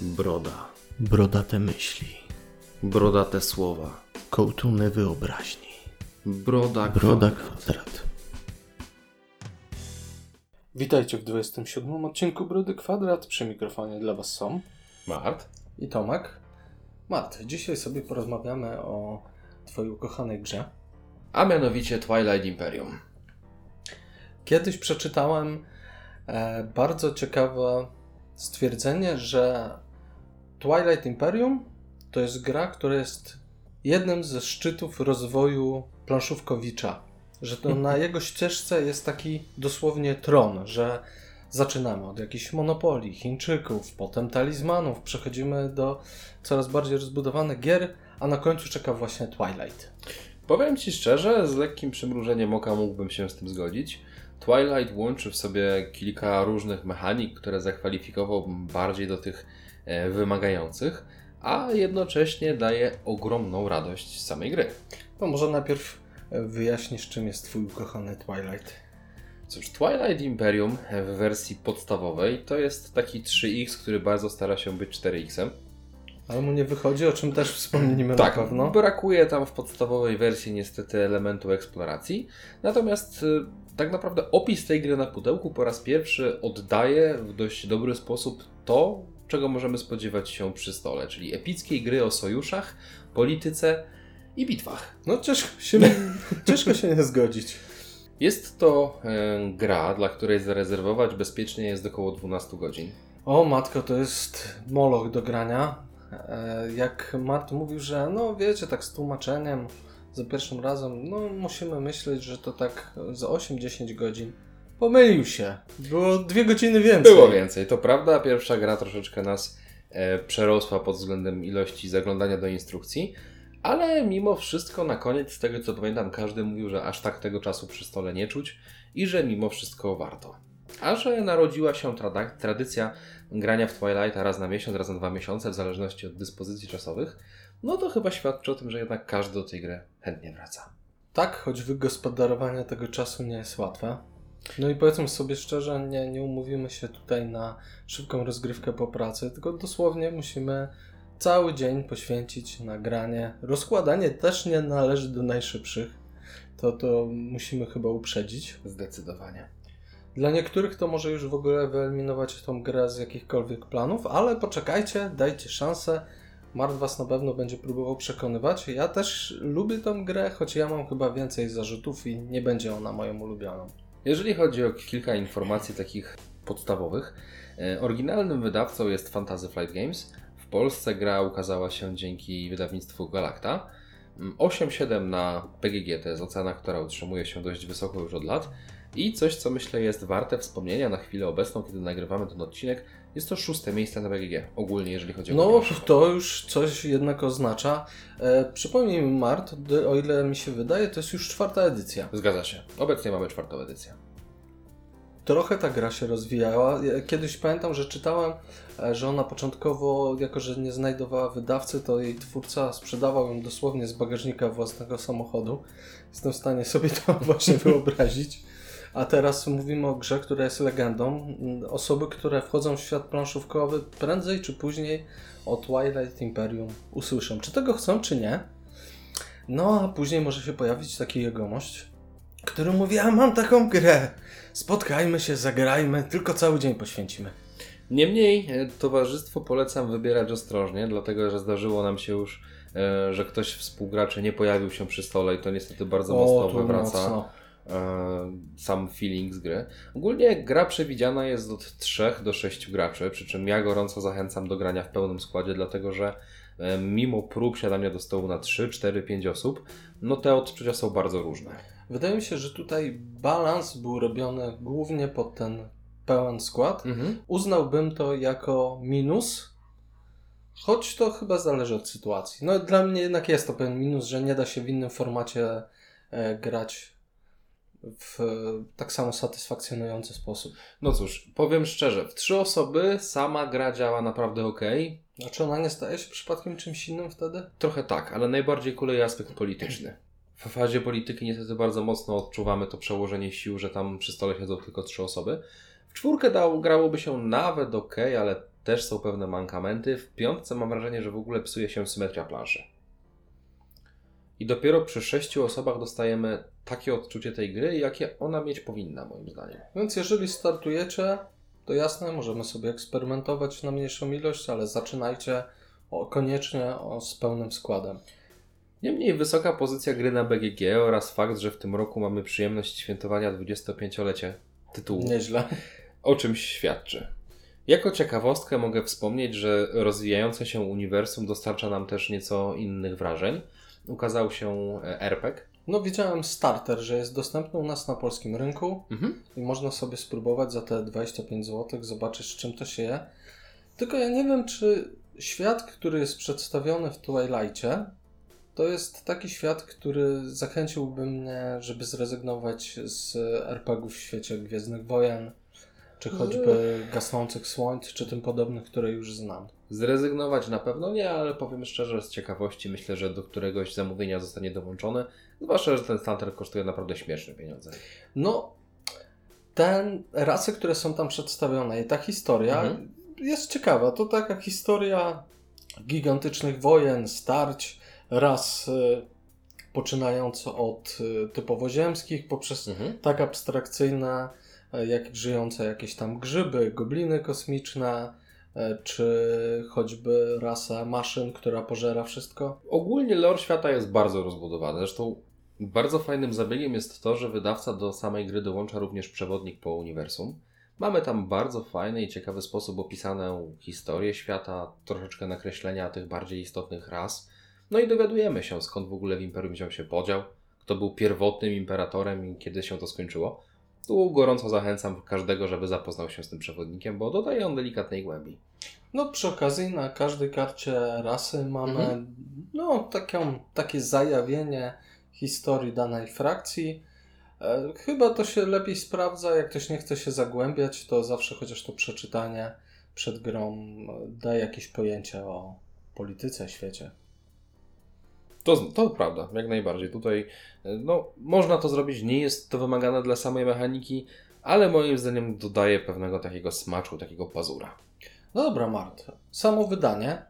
Broda. Brodate myśli, Brodate słowa. kołtuny wyobraźni. Broda. Broda kwadrat. kwadrat. Witajcie w 27 odcinku Brody Kwadrat. Przy mikrofonie dla Was są Mart. i Tomek. Mart, dzisiaj sobie porozmawiamy o Twojej ukochanej grze. A mianowicie Twilight Imperium. Kiedyś przeczytałem e, bardzo ciekawe stwierdzenie, że Twilight Imperium to jest gra, która jest jednym ze szczytów rozwoju planszówkowicza. Że to na jego ścieżce jest taki dosłownie tron, że zaczynamy od jakichś monopolii, Chińczyków, potem talizmanów, przechodzimy do coraz bardziej rozbudowanych gier, a na końcu czeka właśnie Twilight. Powiem Ci szczerze, z lekkim przymrużeniem oka mógłbym się z tym zgodzić. Twilight łączy w sobie kilka różnych mechanik, które zakwalifikowałbym bardziej do tych wymagających, a jednocześnie daje ogromną radość z samej gry. To może najpierw e, wyjaśnisz, czym jest Twój ukochany Twilight. Cóż, Twilight Imperium w wersji podstawowej to jest taki 3X, który bardzo stara się być 4X-em. Ale mu nie wychodzi, o czym też wspomnimy Tak, na pewno. brakuje tam w podstawowej wersji niestety elementu eksploracji. Natomiast y, tak naprawdę opis tej gry na pudełku po raz pierwszy oddaje w dość dobry sposób to, czego możemy spodziewać się przy stole, czyli epickiej gry o sojuszach, polityce i bitwach. No ciężko się, ciężko się nie zgodzić. Jest to e, gra, dla której zarezerwować bezpiecznie jest około 12 godzin. O matko, to jest moloch do grania. E, Jak Mart mówił, że no wiecie, tak z tłumaczeniem za pierwszym razem, no musimy myśleć, że to tak za 8-10 godzin. Pomylił się. Było dwie godziny więcej. Było więcej, to prawda. Pierwsza gra troszeczkę nas e, przerosła pod względem ilości zaglądania do instrukcji, ale mimo wszystko na koniec, z tego co pamiętam, każdy mówił, że aż tak tego czasu przy stole nie czuć i że mimo wszystko warto. A że narodziła się trada- tradycja grania w Twilighta raz na miesiąc, raz na dwa miesiące, w zależności od dyspozycji czasowych, no to chyba świadczy o tym, że jednak każdy do tej gry chętnie wraca. Tak, choć wygospodarowanie tego czasu nie jest łatwe. No i powiedzmy sobie szczerze, nie, nie umówimy się tutaj na szybką rozgrywkę po pracy, tylko dosłownie musimy cały dzień poświęcić na granie. Rozkładanie też nie należy do najszybszych. To, to musimy chyba uprzedzić. Zdecydowanie. Dla niektórych to może już w ogóle wyeliminować tą grę z jakichkolwiek planów, ale poczekajcie, dajcie szansę. Mart Was na pewno będzie próbował przekonywać. Ja też lubię tę grę, choć ja mam chyba więcej zarzutów i nie będzie ona moją ulubioną. Jeżeli chodzi o kilka informacji takich podstawowych, e, oryginalnym wydawcą jest Fantasy Flight Games. W Polsce gra ukazała się dzięki wydawnictwu Galacta. Mm, 8,7 na PGG to jest ocena, która utrzymuje się dość wysoko już od lat. I coś, co myślę jest warte wspomnienia na chwilę obecną, kiedy nagrywamy ten odcinek, jest to szóste miejsce na PGG, ogólnie jeżeli chodzi o No, to już coś jednak oznacza. E, przypomnij mi, Mart, o ile mi się wydaje, to jest już czwarta edycja. Zgadza się. Obecnie mamy czwartą edycję. Trochę ta gra się rozwijała. Ja Kiedyś pamiętam, że czytałem, e, że ona początkowo, jako że nie znajdowała wydawcy, to jej twórca sprzedawał ją dosłownie z bagażnika własnego samochodu. Jestem w stanie sobie to właśnie wyobrazić. A teraz mówimy o grze, która jest legendą. Osoby, które wchodzą w świat planszówkowy, prędzej czy później o Twilight Imperium usłyszą. Czy tego chcą, czy nie. No, a później może się pojawić taki jegomość, który mówi, ja mam taką grę. Spotkajmy się, zagrajmy, tylko cały dzień poświęcimy. Niemniej e, towarzystwo polecam wybierać ostrożnie, dlatego że zdarzyło nam się już, e, że ktoś współgraczy nie pojawił się przy stole i to niestety bardzo mocno tu wywraca mocno. E, sam feeling z gry. Ogólnie gra przewidziana jest od 3 do 6 graczy, przy czym ja gorąco zachęcam do grania w pełnym składzie, dlatego że e, mimo prób siadania do stołu na 3, 4, 5 osób, no te odczucia są bardzo różne. Wydaje mi się, że tutaj balans był robiony głównie pod ten pełen skład. Mhm. Uznałbym to jako minus, choć to chyba zależy od sytuacji. No dla mnie jednak jest to pewien minus, że nie da się w innym formacie e, grać w tak samo satysfakcjonujący sposób. No cóż, powiem szczerze, w trzy osoby sama gra działa naprawdę ok. Znaczy ona nie staje się przypadkiem czymś innym wtedy? Trochę tak, ale najbardziej kuleje aspekt polityczny. W fazie polityki niestety bardzo mocno odczuwamy to przełożenie sił, że tam przy stole siedzą tylko trzy osoby. W czwórkę dał, grałoby się nawet ok, ale też są pewne mankamenty. W piątce mam wrażenie, że w ogóle psuje się symetria planszy. I dopiero przy sześciu osobach dostajemy takie odczucie tej gry, jakie ona mieć powinna, moim zdaniem. Więc jeżeli startujecie, to jasne, możemy sobie eksperymentować na mniejszą ilość, ale zaczynajcie o, koniecznie o, z pełnym składem. Niemniej wysoka pozycja gry na BGG oraz fakt, że w tym roku mamy przyjemność świętowania 25-lecie tytułu, Nieźle. o czymś świadczy. Jako ciekawostkę mogę wspomnieć, że rozwijające się uniwersum dostarcza nam też nieco innych wrażeń. Ukazał się e, RPG. No widziałem starter, że jest dostępny u nas na polskim rynku Mhm. i można sobie spróbować za te 25 zł, zobaczyć z czym to się je. Tylko ja nie wiem, czy świat, który jest przedstawiony w Twilightie, to jest taki świat, który zachęciłby mnie, żeby zrezygnować z RPGów w świecie Gwiezdnych Wojen, czy choćby Gasnących Słońc, czy tym podobnych, które już znam. Zrezygnować na pewno nie, ale powiem szczerze, z ciekawości myślę, że do któregoś zamówienia zostanie dołączony. Zwłaszcza, że ten starter kosztuje naprawdę śmieszne pieniądze. No, te rasy, które są tam przedstawione i ta historia Mhm. jest ciekawa. To taka historia gigantycznych wojen, starć, ras y, poczynając od y, typowo ziemskich, poprzez Mhm. tak abstrakcyjne, y, jak żyjące jakieś tam grzyby, gobliny kosmiczne, czy choćby rasa maszyn, która pożera wszystko. Ogólnie lore świata jest bardzo rozbudowany. Zresztą bardzo fajnym zabiegiem jest to, że wydawca do samej gry dołącza również przewodnik po uniwersum. Mamy tam bardzo fajny i ciekawy sposób opisaną historię świata, troszeczkę nakreślenia tych bardziej istotnych ras. No i dowiadujemy się, skąd w ogóle w Imperium wziął się podział, kto był pierwotnym imperatorem i kiedy się to skończyło. Tu gorąco zachęcam każdego, żeby zapoznał się z tym przewodnikiem, bo dodaje on delikatnej głębi. No przy okazji na każdej karcie rasy mamy Mhm. no, taką, takie zajawienie historii danej frakcji. E, chyba to się lepiej sprawdza, jak ktoś nie chce się zagłębiać, to zawsze chociaż to przeczytanie przed grą e, daje jakieś pojęcie o polityce, świecie. To, to prawda, jak najbardziej. Tutaj no, można to zrobić, nie jest to wymagane dla samej mechaniki, ale moim zdaniem dodaje pewnego takiego smaczu, takiego pazura. No dobra, Mart. Samo wydanie.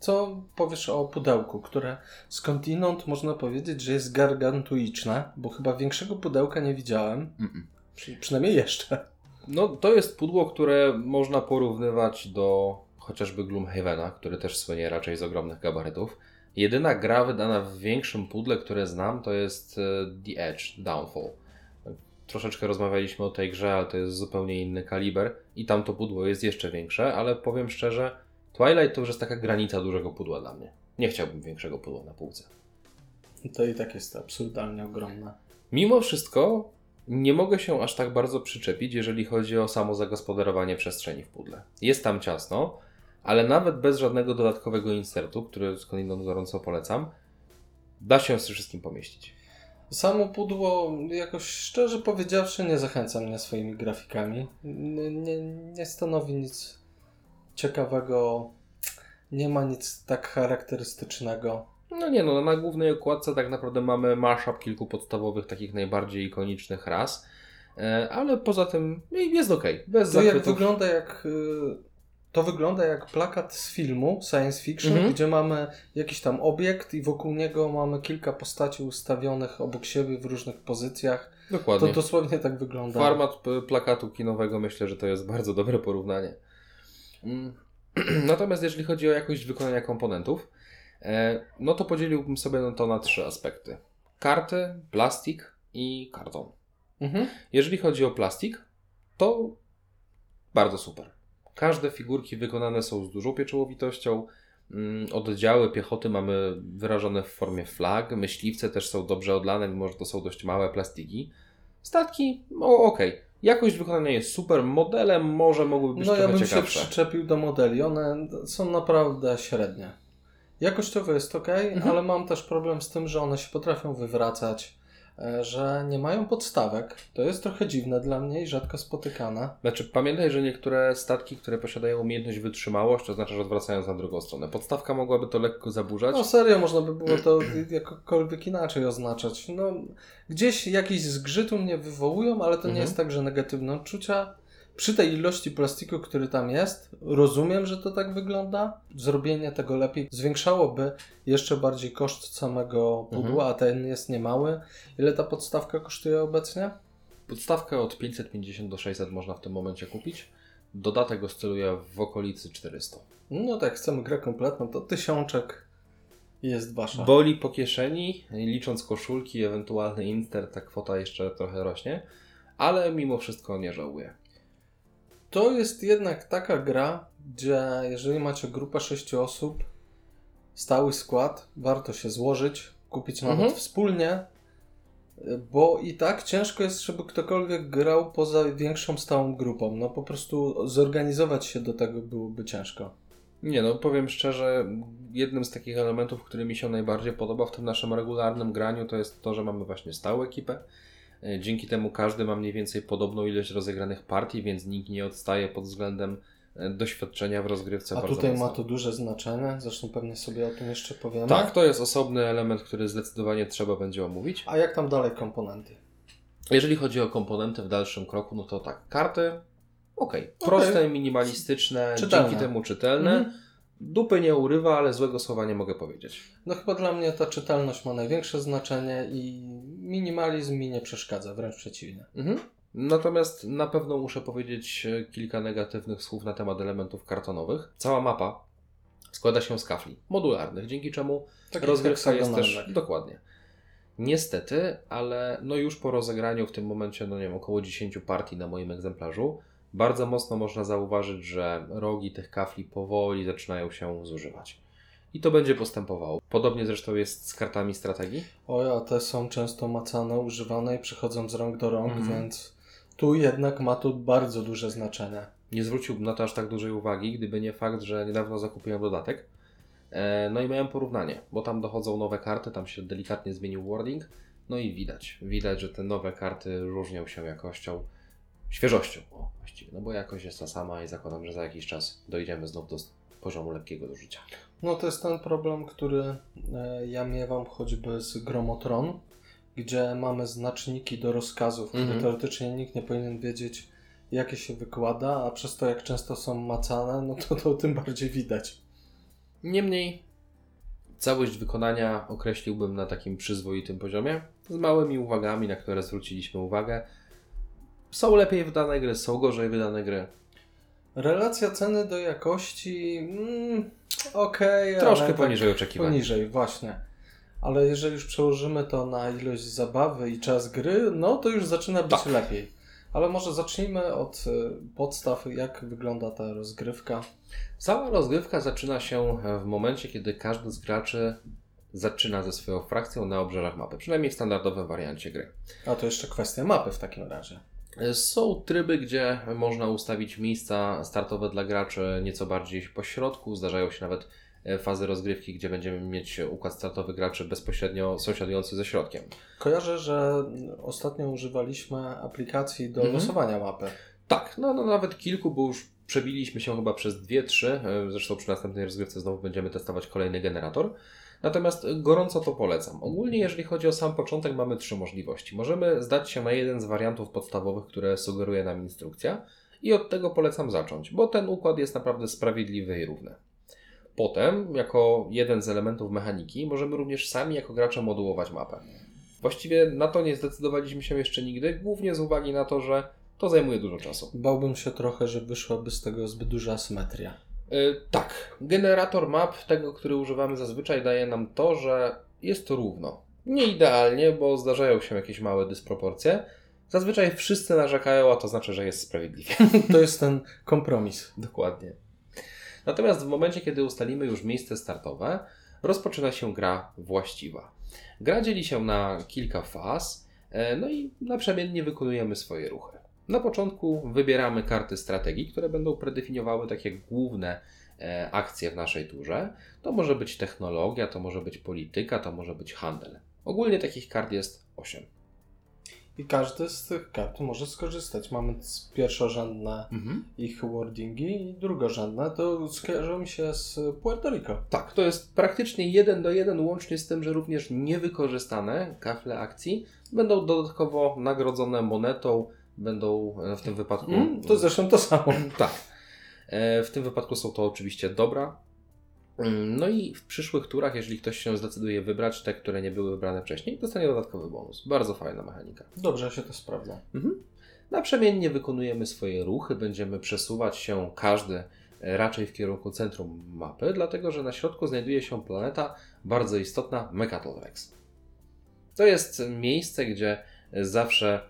Co powiesz o pudełku, które skądinąd można powiedzieć, że jest gargantuiczne, bo chyba większego pudełka nie widziałem. Przy, przynajmniej jeszcze. No, to jest pudło, które można porównywać do chociażby Gloomhavena, który też słynie raczej z ogromnych gabarytów. Jedyna gra wydana w większym pudle, które znam, to jest e, The Edge Downfall. Troszeczkę rozmawialiśmy o tej grze, ale to jest zupełnie inny kaliber i tam to pudło jest jeszcze większe, ale powiem szczerze, Twilight to już jest taka granica dużego pudła dla mnie. Nie chciałbym większego pudła na półce. To i tak jest absurdalnie ogromne. Mimo wszystko nie mogę się aż tak bardzo przyczepić, jeżeli chodzi o samo zagospodarowanie przestrzeni w pudle. Jest tam ciasno, ale nawet bez żadnego dodatkowego insertu, który skądinąd gorąco polecam, da się z tym wszystkim pomieścić. Samo pudło, jakoś szczerze powiedziawszy, nie zachęca mnie swoimi grafikami. Nie, nie, stanowi nic ciekawego, nie ma nic tak charakterystycznego. No nie no, na głównej okładce tak naprawdę mamy mashup kilku podstawowych, takich najbardziej ikonicznych ras, e, ale poza tym jest ok. Bez To jak zachwytów. wygląda jak. Y, To wygląda jak plakat z filmu science fiction, Mhm. gdzie mamy jakiś tam obiekt i wokół niego mamy kilka postaci ustawionych obok siebie w różnych pozycjach. To Dokładnie. dosłownie tak wygląda. Format p- plakatu kinowego myślę, że to jest bardzo dobre porównanie. Mm. Natomiast jeżeli chodzi o jakość wykonania komponentów, e, no to podzieliłbym sobie to na trzy aspekty. Karty, plastik i karton. Mhm. Jeżeli chodzi o plastik, to bardzo super. Każde figurki wykonane są z dużą pieczołowitością. Mm, Oddziały piechoty mamy wyrażone w formie flag. Myśliwce też są dobrze odlane, mimo że to są dość małe plastiki. Statki, no okej. Jakość wykonania jest super. Modele może mogłyby być No ja trochę bym się ciekawsze. przyczepił do modeli. One są naprawdę średnie. Jakościowo jest ok, Mhm. ale mam też problem z tym, że one się potrafią wywracać, że nie mają podstawek. To jest trochę dziwne dla mnie i rzadko spotykane. Znaczy, pamiętaj, że niektóre statki, które posiadają umiejętność wytrzymałość, to znaczy, że odwracając na drugą stronę. Podstawka mogłaby to lekko zaburzać. No serio, można by było to jakkolwiek inaczej oznaczać. No, gdzieś jakiś zgrzyt u mnie wywołują, ale to nie Mhm. jest tak, że negatywne odczucia. Przy tej ilości plastiku, który tam jest, rozumiem, że to tak wygląda. Zrobienie tego lepiej zwiększałoby jeszcze bardziej koszt samego pudła, a ten jest niemały. Ile ta podstawka kosztuje obecnie? Podstawkę od 550 do 600 można w tym momencie kupić. Dodatek oscyluje w okolicy 400. No tak, chcemy grę kompletną, to tysiączek jest wasza. Boli po kieszeni, licząc koszulki, ewentualny inter, ta kwota jeszcze trochę rośnie, ale mimo wszystko nie żałuję. To jest jednak taka gra, gdzie jeżeli macie grupę 6 osób, stały skład, warto się złożyć, kupić nawet Mhm. wspólnie, bo i tak ciężko jest, żeby ktokolwiek grał poza większą stałą grupą. No po prostu zorganizować się do tego byłoby ciężko. Nie no, powiem szczerze, jednym z takich elementów, który mi się najbardziej podoba w tym naszym regularnym graniu, to jest to, że mamy właśnie stałą ekipę. E, Dzięki temu każdy ma mniej więcej podobną ilość rozegranych partii, więc nikt nie odstaje pod względem e, doświadczenia w rozgrywce. A tutaj ma mocno. to duże znaczenie, zresztą pewnie sobie o tym jeszcze powiemy. Tak, to jest osobny element, który zdecydowanie trzeba będzie omówić. A jak tam dalej komponenty? Jeżeli chodzi o komponenty w dalszym kroku, no to tak, karty, okej, proste, minimalistyczne, Czytelne. dzięki temu czytelne. Mhm. Dupy nie urywa, ale złego słowa nie mogę powiedzieć. No chyba dla mnie ta czytelność ma największe znaczenie i minimalizm mi nie przeszkadza, wręcz przeciwnie. Mhm. Natomiast na pewno muszę powiedzieć e, kilka negatywnych słów na temat elementów kartonowych. Cała mapa składa się z kafli modularnych, dzięki czemu Takich rozgrywka jest też dokładnie. Niestety, ale no już po rozegraniu w tym momencie, no nie wiem, około 10 partii na moim egzemplarzu, bardzo mocno można zauważyć, że rogi tych kafli powoli zaczynają się zużywać. I to będzie postępowało. Podobnie zresztą jest z kartami strategii. Oj, a te są często macane, używane i przechodzą z rąk do rąk, Mhm. więc tu jednak ma to bardzo duże znaczenie. Nie zwróciłbym na to aż tak dużej uwagi, gdyby nie fakt, że niedawno zakupiłem dodatek. E, No i miałem porównanie, bo tam dochodzą nowe karty, tam się delikatnie zmienił wording. No i widać, widać, że te nowe karty różnią się jakością, świeżością. O, właściwie, no bo jakość jest ta sama i zakładam, że za jakiś czas dojdziemy znów do poziomu lekkiego do życia. No to jest ten problem, który e, ja miewam choćby z Gromotron, gdzie mamy znaczniki do rozkazów, które Mhm. teoretycznie nikt nie powinien wiedzieć, jakie się wykłada, a przez to, jak często są macane, no to, to tym bardziej widać. Niemniej, całość wykonania określiłbym na takim przyzwoitym poziomie, z małymi uwagami, na które zwróciliśmy uwagę. Są lepiej wydane gry, są gorzej wydane gry. Relacja ceny do jakości, mm, okej, Troszkę ale tak poniżej oczekiwań. Poniżej, właśnie. Ale jeżeli już przełożymy to na ilość zabawy i czas gry, no to już zaczyna być Tak. lepiej. Ale może zacznijmy od y, podstaw, jak wygląda ta rozgrywka. Cała rozgrywka zaczyna się w momencie, kiedy każdy z graczy zaczyna ze swoją frakcją na obrzeżach mapy, przynajmniej w standardowym wariancie gry. A to jeszcze kwestia mapy w takim razie. Są tryby, gdzie można ustawić miejsca startowe dla graczy nieco bardziej po środku. Zdarzają się nawet e, fazy rozgrywki, gdzie będziemy mieć układ startowy graczy bezpośrednio sąsiadujący ze środkiem. Kojarzę, że ostatnio używaliśmy aplikacji do Mhm. losowania mapy. Tak, no, no nawet kilku, bo już przebiliśmy się chyba przez dwie, trzy. e, Zresztą przy następnej rozgrywce znowu będziemy testować kolejny generator. Natomiast gorąco to polecam. Ogólnie, jeżeli chodzi o sam początek, mamy trzy możliwości. Możemy zdać się na jeden z wariantów podstawowych, które sugeruje nam instrukcja, i od tego polecam zacząć, bo ten układ jest naprawdę sprawiedliwy i równy. Potem, jako jeden z elementów mechaniki, możemy również sami jako gracze modułować mapę. Właściwie na to nie zdecydowaliśmy się jeszcze nigdy, głównie z uwagi na to, że to zajmuje dużo czasu. Bałbym się trochę, że wyszłaby z tego zbyt duża asymetria. Yy, tak, generator map, tego, który używamy zazwyczaj, daje nam to, że jest to równo. Nie idealnie, bo zdarzają się jakieś małe dysproporcje. Zazwyczaj wszyscy narzekają, a to znaczy, że jest sprawiedliwie. To jest ten kompromis. Dokładnie. Natomiast w momencie, kiedy ustalimy już miejsce startowe, rozpoczyna się gra właściwa. Gra dzieli się na kilka faz, e, no i naprzemiennie wykonujemy swoje ruchy. Na początku wybieramy karty strategii, które będą predefiniowały takie główne e, akcje w naszej turze. To może być technologia, to może być polityka, to może być handel. Ogólnie takich kart jest 8. I każdy z tych kart może skorzystać. Mamy pierwszorzędne Mhm. ich wordingi i drugorzędne to skojarzą mi się z Puerto Rico. Tak, to jest praktycznie jeden do jeden, łącznie z tym, że również niewykorzystane kafle akcji będą dodatkowo nagrodzone monetą będą e, w tym wypadku. Mm, to zresztą to samo. Tak. E, W tym wypadku są to oczywiście dobra. Mm, No i w przyszłych turach, jeżeli ktoś się zdecyduje wybrać te, które nie były wybrane wcześniej, dostanie dodatkowy bonus. Bardzo fajna mechanika. Dobrze się to sprawdza. Mhm. Naprzemiennie wykonujemy swoje ruchy, będziemy przesuwać się każdy e, raczej w kierunku centrum mapy, dlatego że na środku znajduje się planeta bardzo istotna Mechatol Rex. To jest miejsce, gdzie zawsze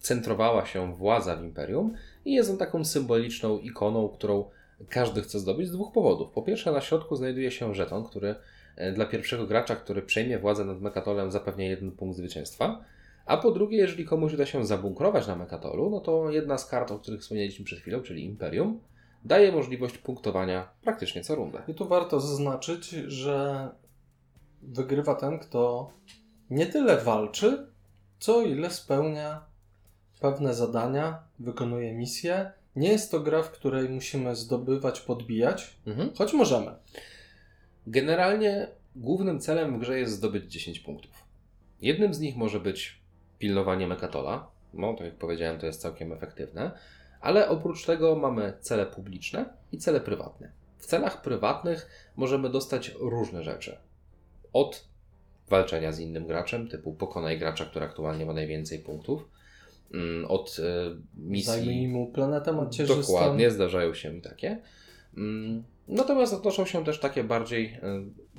centrowała się władza w Imperium i jest on taką symboliczną ikoną, którą każdy chce zdobyć z dwóch powodów. Po pierwsze, na środku znajduje się żeton, który e, dla pierwszego gracza, który przejmie władzę nad Mechatolem, zapewnia jeden punkt zwycięstwa. A po drugie, jeżeli komuś uda się zabunkrować na Mechatolu, no to jedna z kart, o których wspomnieliśmy przed chwilą, czyli Imperium, daje możliwość punktowania praktycznie co rundę. I tu warto zaznaczyć, że wygrywa ten, kto nie tyle walczy, co ile spełnia pewne zadania, wykonuje misje. Nie jest to gra, w której musimy zdobywać, podbijać, Mhm. choć możemy. Generalnie głównym celem w grze jest zdobyć 10 punktów. Jednym z nich może być pilnowanie Mekatola. No, tak jak powiedziałem, to jest całkiem efektywne. Ale oprócz tego mamy cele publiczne i cele prywatne. W celach prywatnych możemy dostać różne rzeczy. Od walczenia z innym graczem, typu pokonaj gracza, który aktualnie ma najwięcej punktów. Mm, Od e, misji. Zajmij mu planetę macierzystą. Dokładnie, zdarzają się takie. Mm, Natomiast odnoszą się też takie bardziej y,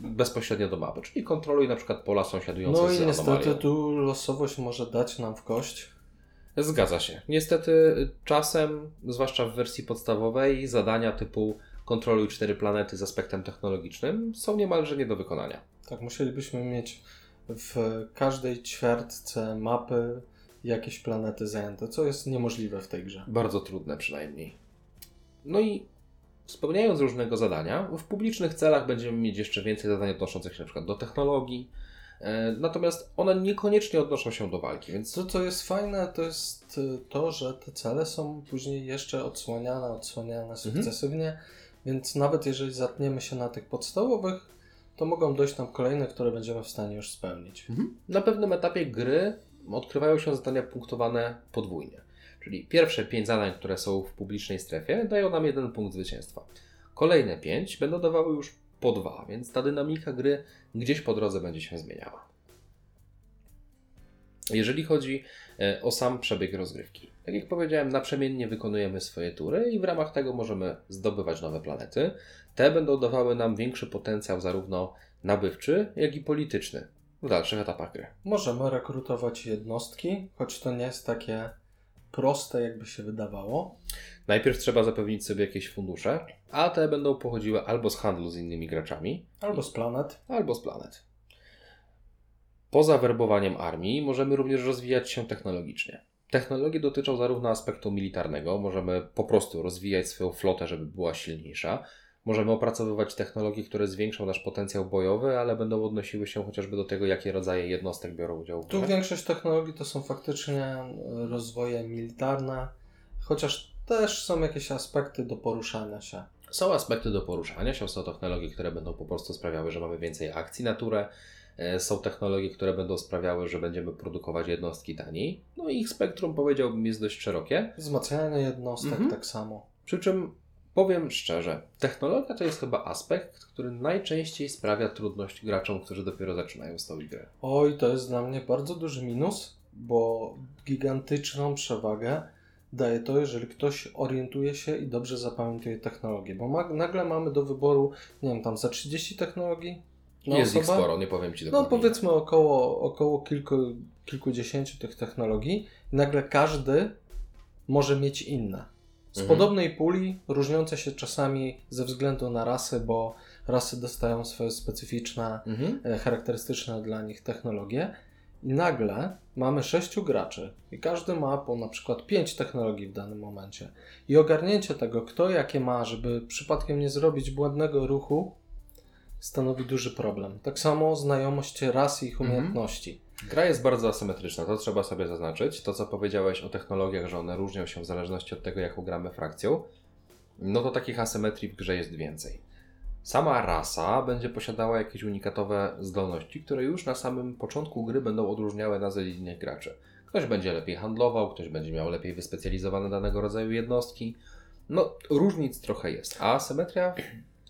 bezpośrednio do mapy, czyli kontroluj na przykład pola sąsiadujące No z i niestety anomalią. tu losowość może dać nam w kość. Zgadza się. Niestety y, czasem, zwłaszcza w wersji podstawowej, zadania typu kontroluj cztery planety z aspektem technologicznym są niemalże nie do wykonania. Tak, musielibyśmy mieć w każdej ćwiartce mapy jakieś planety zajęte, co jest niemożliwe w tej grze. Bardzo trudne przynajmniej. No i spełniając różnego zadania, w publicznych celach będziemy mieć jeszcze więcej zadań odnoszących się na przykład do technologii, e, natomiast one niekoniecznie odnoszą się do walki, więc Co, co jest fajne, to jest y, to, że te cele są później jeszcze odsłaniane, odsłaniane sukcesywnie, więc nawet jeżeli zatniemy się na tych podstawowych, to mogą dojść nam kolejne, które będziemy w stanie już spełnić. Mhm. Na pewnym etapie gry odkrywają się zadania punktowane podwójnie. Czyli pierwsze pięć zadań, które są w publicznej strefie, dają nam jeden punkt zwycięstwa. Kolejne pięć będą dawały już po dwa, więc ta dynamika gry gdzieś po drodze będzie się zmieniała. Jeżeli chodzi e, o sam przebieg rozgrywki, tak jak powiedziałem, naprzemiennie wykonujemy swoje tury i w ramach tego możemy zdobywać nowe planety. Te będą dawały nam większy potencjał zarówno nabywczy, jak i polityczny w dalszych etapach gry. Możemy rekrutować jednostki, choć to nie jest takie proste, jakby się wydawało. Najpierw trzeba zapewnić sobie jakieś fundusze, a te będą pochodziły albo z handlu z innymi graczami, Albo z planet. albo z planet. Poza werbowaniem armii możemy również rozwijać się technologicznie. Technologie dotyczą zarówno aspektu militarnego, możemy po prostu rozwijać swoją flotę, żeby była silniejsza. Możemy opracowywać technologie, które zwiększą nasz potencjał bojowy, ale będą odnosiły się chociażby do tego, jakie rodzaje jednostek biorą udział w Tu większość technologii to są faktycznie e, rozwoje militarne, chociaż też są jakieś aspekty do poruszania się. Są aspekty do poruszania się, są technologie, które będą po prostu sprawiały, że mamy więcej akcji na turę. E, Są technologie, które będą sprawiały, że będziemy produkować jednostki taniej. No i ich spektrum powiedziałbym jest dość szerokie. Wzmacnianie jednostek Mhm. tak samo. Przy czym powiem szczerze, technologia to jest chyba aspekt, który najczęściej sprawia trudność graczom, którzy dopiero zaczynają z tą grę. Oj, to jest dla mnie bardzo duży minus, bo gigantyczną przewagę daje to, jeżeli ktoś orientuje się i dobrze zapamiętuje technologię. Bo ma, nagle mamy do wyboru, nie wiem, tam za 30 technologii na jest ich sporo, nie powiem Ci No dokładnie. powiedzmy około, około kilku, kilkudziesięciu tych technologii. Nagle każdy może mieć inne. Z Mhm. podobnej puli, różniące się czasami ze względu na rasy, bo rasy dostają swoje specyficzne, Mhm. e, charakterystyczne dla nich technologie. I nagle mamy sześciu graczy i każdy ma po na przykład pięć technologii w danym momencie. I ogarnięcie tego, kto jakie ma, żeby przypadkiem nie zrobić błędnego ruchu, stanowi duży problem. Tak samo znajomość ras i ich Mhm. Gra jest bardzo asymetryczna, to trzeba sobie zaznaczyć. To, co powiedziałeś o technologiach, że one różnią się w zależności od tego, jaką gramy frakcją, no to takich asymetrii w grze jest więcej. Sama rasa będzie posiadała jakieś unikatowe zdolności, które już na samym początku gry będą odróżniały nas od innych graczy. Ktoś będzie lepiej handlował, ktoś będzie miał lepiej wyspecjalizowane danego rodzaju jednostki. No, różnic trochę jest, a asymetria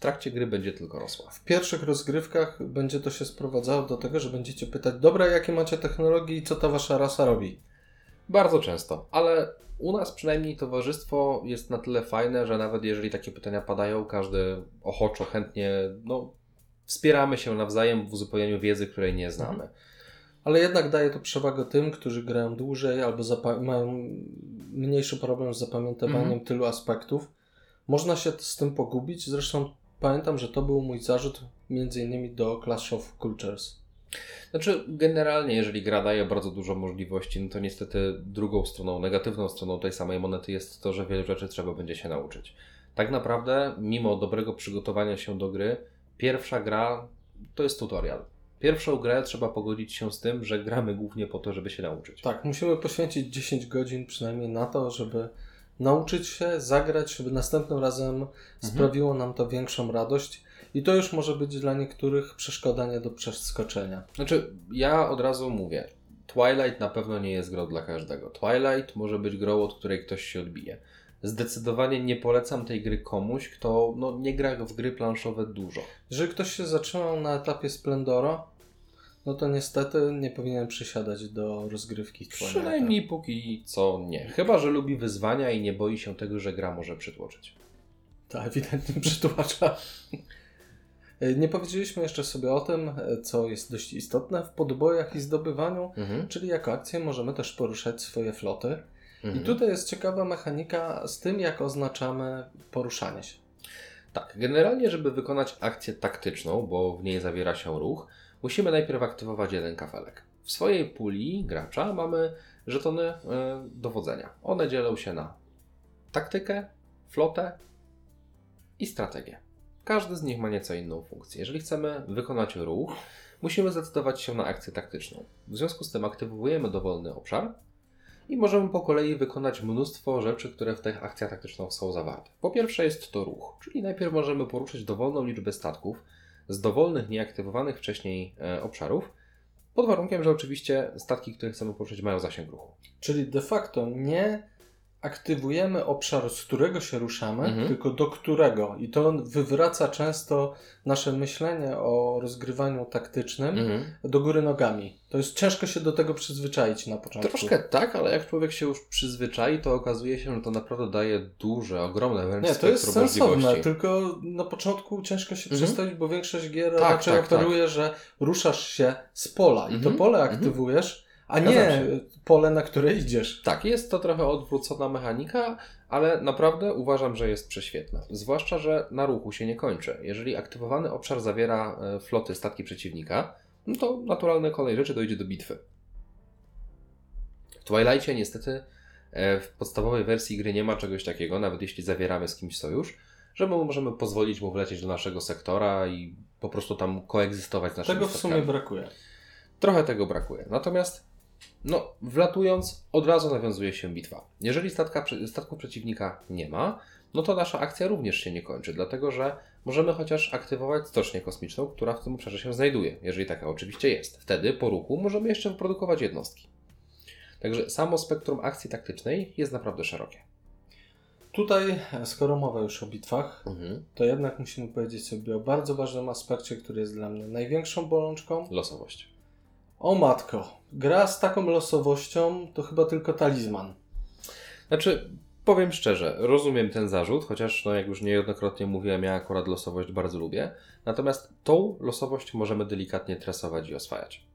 trakcie gry będzie tylko rosła. W pierwszych rozgrywkach będzie to się sprowadzało do tego, że będziecie pytać, dobra, jakie macie technologie i co ta wasza rasa robi? Bardzo często, ale u nas przynajmniej towarzystwo jest na tyle fajne, że nawet jeżeli takie pytania padają, każdy ochoczo, chętnie, no, wspieramy się nawzajem w uzupełnianiu wiedzy, której nie znamy. Ale jednak daje to przewagę tym, którzy grają dłużej albo mają mniejszy problem z zapamiętywaniem Mhm. tylu aspektów. Można się z tym pogubić. Zresztą pamiętam, że to był mój zarzut między innymi do Clash of Cultures. Znaczy, generalnie, jeżeli gra daje bardzo dużo możliwości, no to niestety drugą stroną, negatywną stroną tej samej monety jest to, że wiele rzeczy trzeba będzie się nauczyć. Tak naprawdę, mimo dobrego przygotowania się do gry, pierwsza gra to jest tutorial. Pierwszą grę trzeba pogodzić się z tym, że gramy głównie po to, żeby się nauczyć. Tak, musimy poświęcić 10 godzin przynajmniej na to, żeby nauczyć się, zagrać, żeby następnym razem sprawiło nam to większą radość. I to już może być dla niektórych przeszkoda nie do przeskoczenia. Znaczy, ja od razu mówię, Twilight na pewno nie jest grą dla każdego. Twilight może być grą, od której ktoś się odbije. Zdecydowanie nie polecam tej gry komuś, kto no, nie gra w gry planszowe dużo. Jeżeli ktoś się zatrzymał na etapie Splendora, no to niestety nie powinien przysiadać do rozgrywki Twilighta. Przynajmniej póki co nie. Chyba, że lubi wyzwania i nie boi się tego, że gra może przytłoczyć. Tak, ewidentnie przytłacza. E, Nie powiedzieliśmy jeszcze sobie o tym, e, co jest dość istotne w podbojach i zdobywaniu, Mhm. czyli jako akcję możemy też poruszać swoje floty. Mhm. I tutaj jest ciekawa mechanika z tym, jak oznaczamy poruszanie się. Tak, generalnie, żeby wykonać akcję taktyczną, bo w niej zawiera się ruch, musimy najpierw aktywować jeden kafelek. W swojej puli gracza mamy żetony e, dowodzenia. One dzielą się na taktykę, flotę i strategię. Każdy z nich ma nieco inną funkcję. Jeżeli chcemy wykonać ruch, musimy zdecydować się na akcję taktyczną. W związku z tym aktywujemy dowolny obszar i możemy po kolei wykonać mnóstwo rzeczy, które w tych akcjach taktycznych są zawarte. Po pierwsze jest to ruch, czyli najpierw możemy poruszyć dowolną liczbę statków z dowolnych, nieaktywowanych wcześniej e, obszarów, pod warunkiem, że oczywiście statki, które chcemy poruszyć mają zasięg ruchu. Czyli de facto nie aktywujemy obszar, z którego się ruszamy, Mhm. tylko do którego. I to wywraca często nasze myślenie o rozgrywaniu taktycznym do góry nogami. To jest ciężko się do tego przyzwyczaić na początku. Troszkę tak, ale jak człowiek się już przyzwyczai, to okazuje się, że to naprawdę daje duże, ogromne wręcz Nie, to jest sensowne, możliwości. tylko na początku ciężko się Mhm. przestawić, bo większość gier Tak, raczej tak, operuje, że ruszasz się z pola i to Mhm. pole Mhm. aktywujesz, a nie. Pole, na które idziesz. Tak, jest to trochę odwrócona mechanika, ale naprawdę uważam, że jest prześwietna. Zwłaszcza, że na ruchu się nie kończy. Jeżeli aktywowany obszar zawiera e, floty statki przeciwnika, no to naturalne kolej rzeczy dojdzie do bitwy. W Twilightie niestety e, w podstawowej wersji gry nie ma czegoś takiego, nawet jeśli zawieramy z kimś sojusz, że my możemy pozwolić mu wlecieć do naszego sektora i po prostu tam koegzystować z naszymi Tego w sumie statkami. brakuje. Trochę tego brakuje. Natomiast, no, wlatując, od razu nawiązuje się bitwa. Jeżeli statka, statku przeciwnika nie ma, no to nasza akcja również się nie kończy, dlatego że możemy chociaż aktywować stocznię kosmiczną, która w tym obszarze się znajduje, jeżeli taka oczywiście jest. Wtedy po ruchu możemy jeszcze wyprodukować jednostki. Także samo spektrum akcji taktycznej jest naprawdę szerokie. Tutaj, skoro mowa już o bitwach, Mhm. to jednak musimy powiedzieć sobie o bardzo ważnym aspekcie, który jest dla mnie największą bolączką. Losowość. O matko, gra z taką losowością to chyba tylko talizman. Znaczy, powiem szczerze, rozumiem ten zarzut, chociaż, no jak już niejednokrotnie mówiłem, ja akurat losowość bardzo lubię. Natomiast tą losowość możemy delikatnie tresować i oswajać.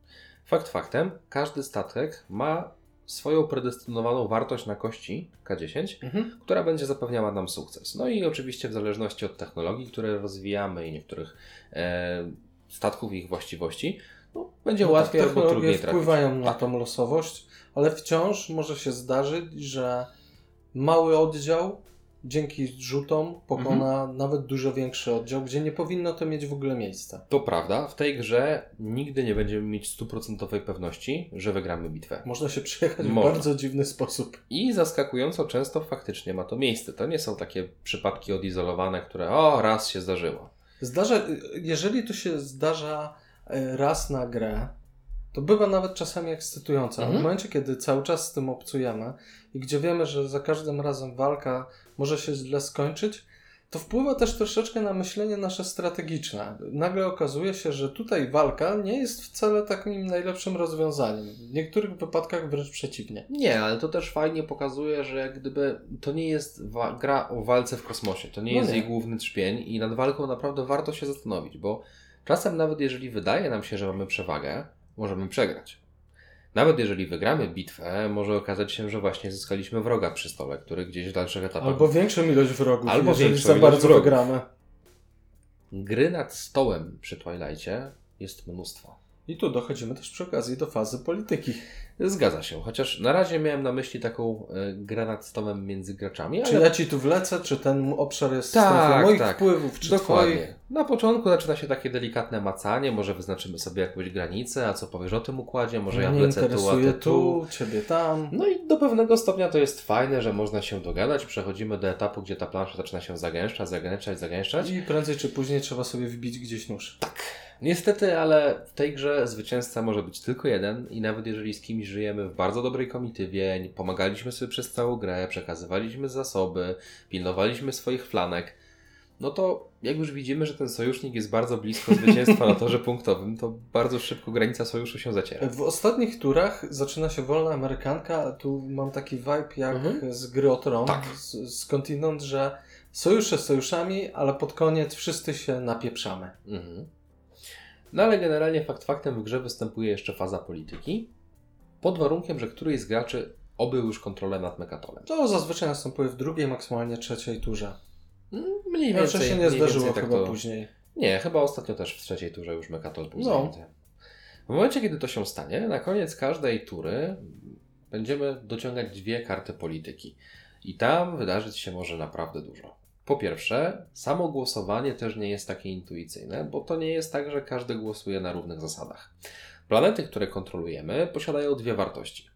Fakt faktem, każdy statek ma swoją predestynowaną wartość na kości K10, Mhm. która będzie zapewniała nam sukces. No i oczywiście w zależności od technologii, które rozwijamy i niektórych e, statków i ich właściwości, no, będzie No tak, łatwiej albo technologie trudniej trafić. wpływają na Tak. tą losowość, ale wciąż może się zdarzyć, że mały oddział dzięki rzutom pokona Mhm. nawet dużo większy oddział, gdzie nie powinno to mieć w ogóle miejsca. To prawda, w tej grze nigdy nie będziemy mieć stuprocentowej pewności, że wygramy bitwę. Można się przejechać Można. w bardzo dziwny sposób. I zaskakująco często faktycznie ma to miejsce. To nie są takie przypadki odizolowane, które o, raz się zdarzyło. Zdarza, jeżeli to się zdarza raz na grę, to bywa nawet czasami ekscytujące. Ale w Mhm. momencie, kiedy cały czas z tym obcujemy i gdzie wiemy, że za każdym razem walka może się źle skończyć, to wpływa też troszeczkę na myślenie nasze strategiczne. Nagle okazuje się, że tutaj walka nie jest wcale takim najlepszym rozwiązaniem. W niektórych wypadkach wręcz przeciwnie. Nie, ale to też fajnie pokazuje, że jak gdyby to nie jest gra o walce w kosmosie, to nie No jest nie. jej główny trzpień i nad walką naprawdę warto się zastanowić, bo czasem nawet jeżeli wydaje nam się, że mamy przewagę, możemy przegrać. Nawet jeżeli wygramy bitwę, może okazać się, że właśnie zyskaliśmy wroga przy stole, który gdzieś w dalszych etapach... Albo większą ilość wrogów, Albo jeżeli za bardzo wrogów. wygramy. Gry nad stołem przy Twilightie jest mnóstwo. I tu dochodzimy też przy okazji do fazy polityki. Zgadza się, chociaż na razie miałem na myśli taką y, grę nad stołem między graczami, Czy ale ja ci tu wlecę, czy ten obszar jest Tak, moich tak. wpływów, czy Dokładnie. twoich? Na początku zaczyna się takie delikatne macanie, może wyznaczymy sobie jakąś granicę, a co powiesz o tym układzie, może ja wlecę tu, a ty tu. tu, ciebie tam. No i do pewnego stopnia to jest fajne, że można się dogadać, przechodzimy do etapu, gdzie ta plansza zaczyna się zagęszczać, zagęszczać, zagęszczać. I prędzej czy później trzeba sobie wbić gdzieś nóż. Niestety, ale w tej grze zwycięzca może być tylko jeden i nawet jeżeli z kimś żyjemy w bardzo dobrej komitywie, pomagaliśmy sobie przez całą grę, przekazywaliśmy zasoby, pilnowaliśmy swoich flanek, no to jak już widzimy, że ten sojusznik jest bardzo blisko zwycięstwa na torze punktowym, to bardzo szybko granica sojuszu się zaciera. W ostatnich turach zaczyna się wolna amerykanka, a tu mam taki vibe jak Mhm. z gry o Tron, Tak. z, skądinąd, że sojusze sojuszami, ale pod koniec wszyscy się napieprzamy. Mhm. No ale generalnie fakt faktem w grze występuje jeszcze faza polityki, pod warunkiem, że któryś z graczy obył już kontrolę nad Mekatolem. To zazwyczaj następuje w drugiej, maksymalnie trzeciej turze. Mniej Jeszcze więcej, się nie mniej zdarzyło tak chyba to... później. Nie, chyba ostatnio też w trzeciej turze już Mekatol był No. zajęty. W momencie, kiedy to się stanie, na koniec każdej tury będziemy dociągać dwie karty polityki. I tam wydarzyć się może naprawdę dużo. Po pierwsze, samo głosowanie też nie jest takie intuicyjne, bo to nie jest tak, że każdy głosuje na równych zasadach. Planety, które kontrolujemy, posiadają dwie wartości.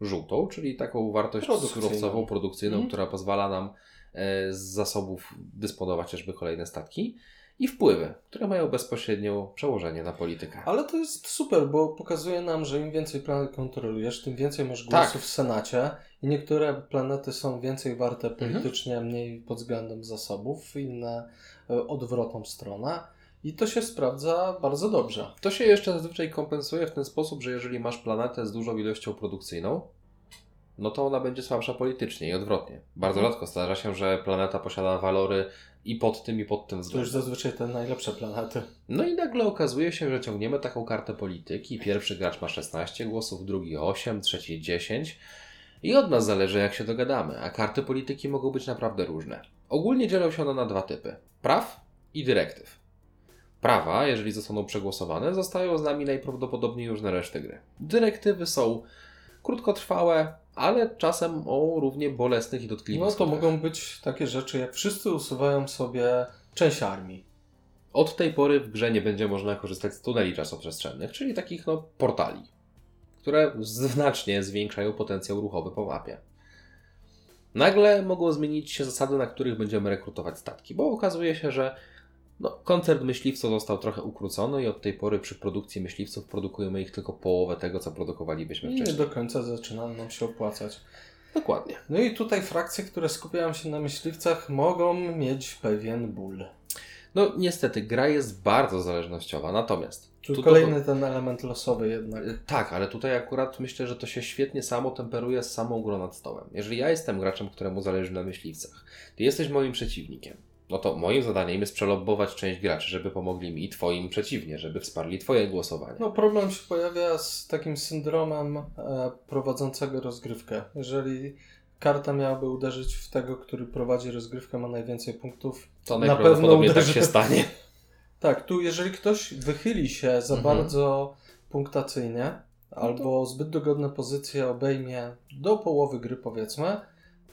Żółtą, czyli taką wartość Produkcyjną. surowcową, produkcyjną, Mhm. która pozwala nam e, z zasobów dysponować chociażby kolejne statki. I wpływy, które mają bezpośrednio przełożenie na politykę. Ale to jest super, bo pokazuje nam, że im więcej planet kontrolujesz, tym więcej masz Tak. głosów w Senacie i niektóre planety są więcej warte politycznie, mniej pod względem zasobów, inne e, odwrotną stronę i to się sprawdza bardzo dobrze. To się jeszcze zazwyczaj kompensuje w ten sposób, że jeżeli masz planetę z dużą ilością produkcyjną, no to ona będzie słabsza politycznie i odwrotnie. Bardzo Mhm. rzadko zdarza się, że planeta posiada walory i pod tym, i pod tym To już względem. zazwyczaj te najlepsze planety. No i nagle okazuje się, że ciągniemy taką kartę polityki. Pierwszy gracz ma 16 głosów, drugi 8, trzeci 10. I od nas zależy, jak się dogadamy, a karty polityki mogą być naprawdę różne. Ogólnie dzielą się one na dwa typy: praw i dyrektyw. Prawa, jeżeli zostaną przegłosowane, zostają z nami najprawdopodobniej już na resztę gry. Dyrektywy są krótkotrwałe, ale czasem o równie bolesnych i dotkliwych No to skutkach. mogą być takie rzeczy, jak wszyscy usuwają sobie część armii. Od tej pory w grze nie będzie można korzystać z tuneli czasoprzestrzennych, czyli takich no, portali, które znacznie zwiększają potencjał ruchowy po mapie. Nagle mogą zmienić się zasady, na których będziemy rekrutować statki, bo okazuje się, że no, koncert myśliwców został trochę ukrócony i od tej pory przy produkcji myśliwców produkujemy ich tylko połowę tego, co produkowalibyśmy I nie wcześniej. do końca zaczyna nam się opłacać. Dokładnie. No i tutaj frakcje, które skupiają się na myśliwcach, mogą mieć pewien ból. No niestety, gra jest bardzo zależnościowa, natomiast... Tu tu- kolejny ten element losowy jednak. Tak, ale tutaj akurat myślę, że to się świetnie samo temperuje z samą grą nad stołem. Jeżeli ja jestem graczem, któremu zależy na myśliwcach, ty jesteś moim przeciwnikiem, no to moim zadaniem jest przelobbować część graczy, żeby pomogli mi i twoim przeciwnie, żeby wsparli twoje głosowanie. No problem się pojawia z takim syndromem e, prowadzącego rozgrywkę. Jeżeli karta miałaby uderzyć w tego, który prowadzi rozgrywkę, ma najwięcej punktów, to na pewno tak uderzy. się stanie. Tak, tu jeżeli ktoś wychyli się za Mhm. bardzo punktacyjnie, albo zbyt dogodne pozycje obejmie do połowy gry powiedzmy,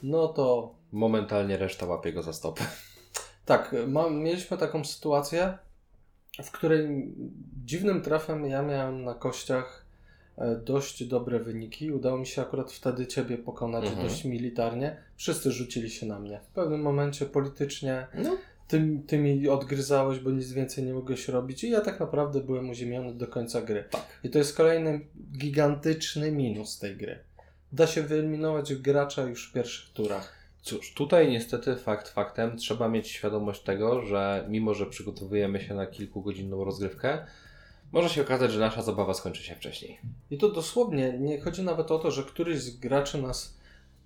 no to Momentalnie reszta łapie go za stopę. Tak, ma, mieliśmy taką sytuację, w której dziwnym trafem ja miałem na kościach e, dość dobre wyniki. Udało mi się akurat wtedy Ciebie pokonać Mhm. dość militarnie. Wszyscy rzucili się na mnie. W pewnym momencie politycznie No, ty, ty mi odgryzałeś, bo nic więcej nie mogłeś robić i ja tak naprawdę byłem uziemiony do końca gry. Tak. I to jest kolejny gigantyczny minus tej gry. Da się wyeliminować gracza już w pierwszych turach. Cóż, tutaj niestety fakt faktem trzeba mieć świadomość tego, że mimo, że przygotowujemy się na kilkugodzinną rozgrywkę, może się okazać, że nasza zabawa skończy się wcześniej. I to dosłownie nie chodzi nawet o to, że któryś z graczy nas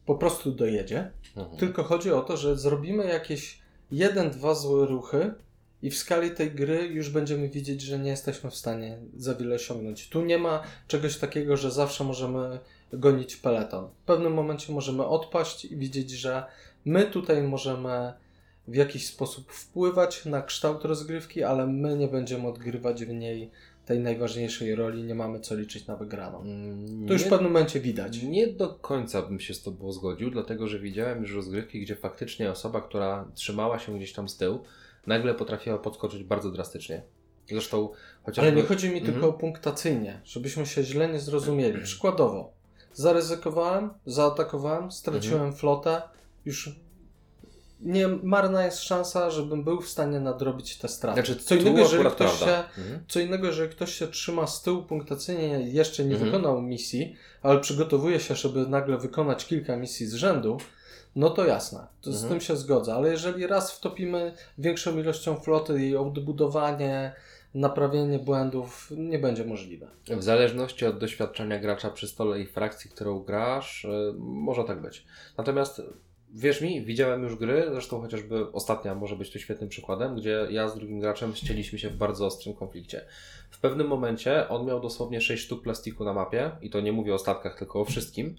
po prostu dojedzie, Mhm. tylko chodzi o to, że zrobimy jakieś jeden, dwa złe ruchy i w skali tej gry już będziemy widzieć, że nie jesteśmy w stanie za wiele osiągnąć. Tu nie ma czegoś takiego, że zawsze możemy gonić peleton. W pewnym momencie możemy odpaść i widzieć, że my tutaj możemy w jakiś sposób wpływać na kształt rozgrywki, ale my nie będziemy odgrywać w niej tej najważniejszej roli, nie mamy co liczyć na wygraną. To już w pewnym momencie widać. Nie do końca bym się z Tobą zgodził, dlatego że widziałem już rozgrywki, gdzie faktycznie osoba, która trzymała się gdzieś tam z tyłu, nagle potrafiła podskoczyć bardzo drastycznie. Zresztą chociażby... Ale nie chodzi mi tylko Mhm. o punktacyjnie, żebyśmy się źle nie zrozumieli. Przykładowo, zaryzykowałem, zaatakowałem, straciłem Mhm. flotę, już nie marna jest szansa, żebym był w stanie nadrobić te straty. Znaczy, co, innego, jeżeli ktoś się. Mhm. co innego, jeżeli ktoś się trzyma z tyłu punktacyjnie i jeszcze nie Mhm. wykonał misji, ale przygotowuje się, żeby nagle wykonać kilka misji z rzędu, no to jasne, to z Mhm. tym się zgodzę, ale jeżeli raz wtopimy większą ilością floty, jej odbudowanie, naprawienie błędów nie będzie możliwe. W zależności od doświadczenia gracza przy stole i frakcji, którą grasz, y, może tak być. Natomiast wierz mi, widziałem już gry, zresztą chociażby ostatnia może być tu świetnym przykładem, gdzie ja z drugim graczem ścieliśmy się w bardzo ostrym konflikcie. W pewnym momencie on miał dosłownie 6 sztuk plastiku na mapie, i to nie mówię o statkach, tylko o wszystkim,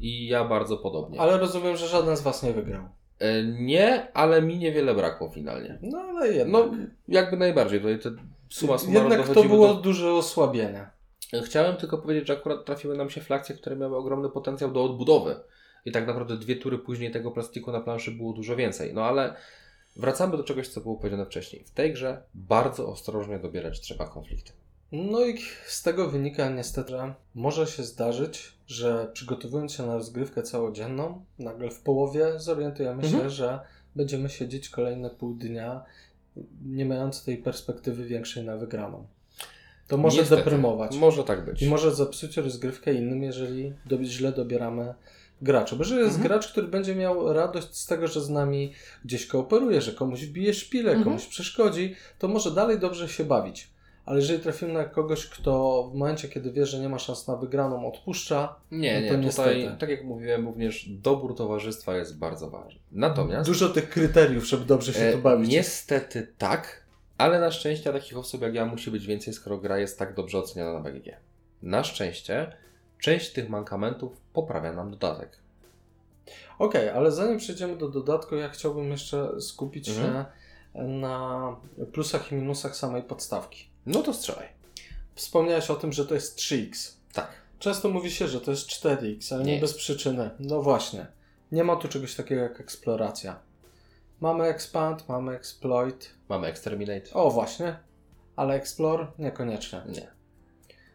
i ja bardzo podobnie. Ale rozumiem, że żaden z Was nie wygrał. Y, Nie, ale mi niewiele brakło finalnie. No ale jednak. No, jakby najbardziej, tutaj te suma summarum jednak to było do... duże osłabienie. Chciałem tylko powiedzieć, że akurat trafiły nam się frakcje, które miały ogromny potencjał do odbudowy. I tak naprawdę dwie tury później tego plastiku na planszy było dużo więcej. No ale wracamy do czegoś, co było powiedziane wcześniej. W tej grze bardzo ostrożnie dobierać trzeba konflikty. No i z tego wynika niestety, że może się zdarzyć, że przygotowując się na rozgrywkę całodzienną, nagle w połowie zorientujemy się, Mhm. że będziemy siedzieć kolejne pół dnia, nie mając tej perspektywy większej na wygraną. To może Niestety. deprymować. Może tak być. I może zepsuć rozgrywkę innym, jeżeli do, źle dobieramy gracza. Bo jeżeli jest Mhm. gracz, który będzie miał radość z tego, że z nami gdzieś kooperuje, że komuś wbije szpilę, Mhm. komuś przeszkodzi, to może dalej dobrze się bawić. Ale jeżeli trafimy na kogoś, kto w momencie, kiedy wie, że nie ma szans na wygraną, odpuszcza, Nie, No to nie, tutaj, niestety. tak jak mówiłem, również dobór towarzystwa jest bardzo ważny. Natomiast dużo tych kryteriów, żeby dobrze się e, tu bawić. niestety tak, ale na szczęście takich osób jak ja musi być więcej, skoro gra jest tak dobrze oceniana na BGG. Na szczęście część tych mankamentów poprawia nam dodatek. Okej, ale zanim przejdziemy do dodatku, ja chciałbym jeszcze skupić Mhm. się na plusach i minusach samej podstawki. No to strzelaj. Wspomniałeś o tym, że to jest 3x. Tak. Często mówi się, że to jest 4x, ale nie, Nie bez przyczyny. No właśnie. Nie ma tu czegoś takiego jak eksploracja. Mamy expand, mamy exploit. Mamy Exterminate. O, właśnie. Ale explore niekoniecznie. Nie.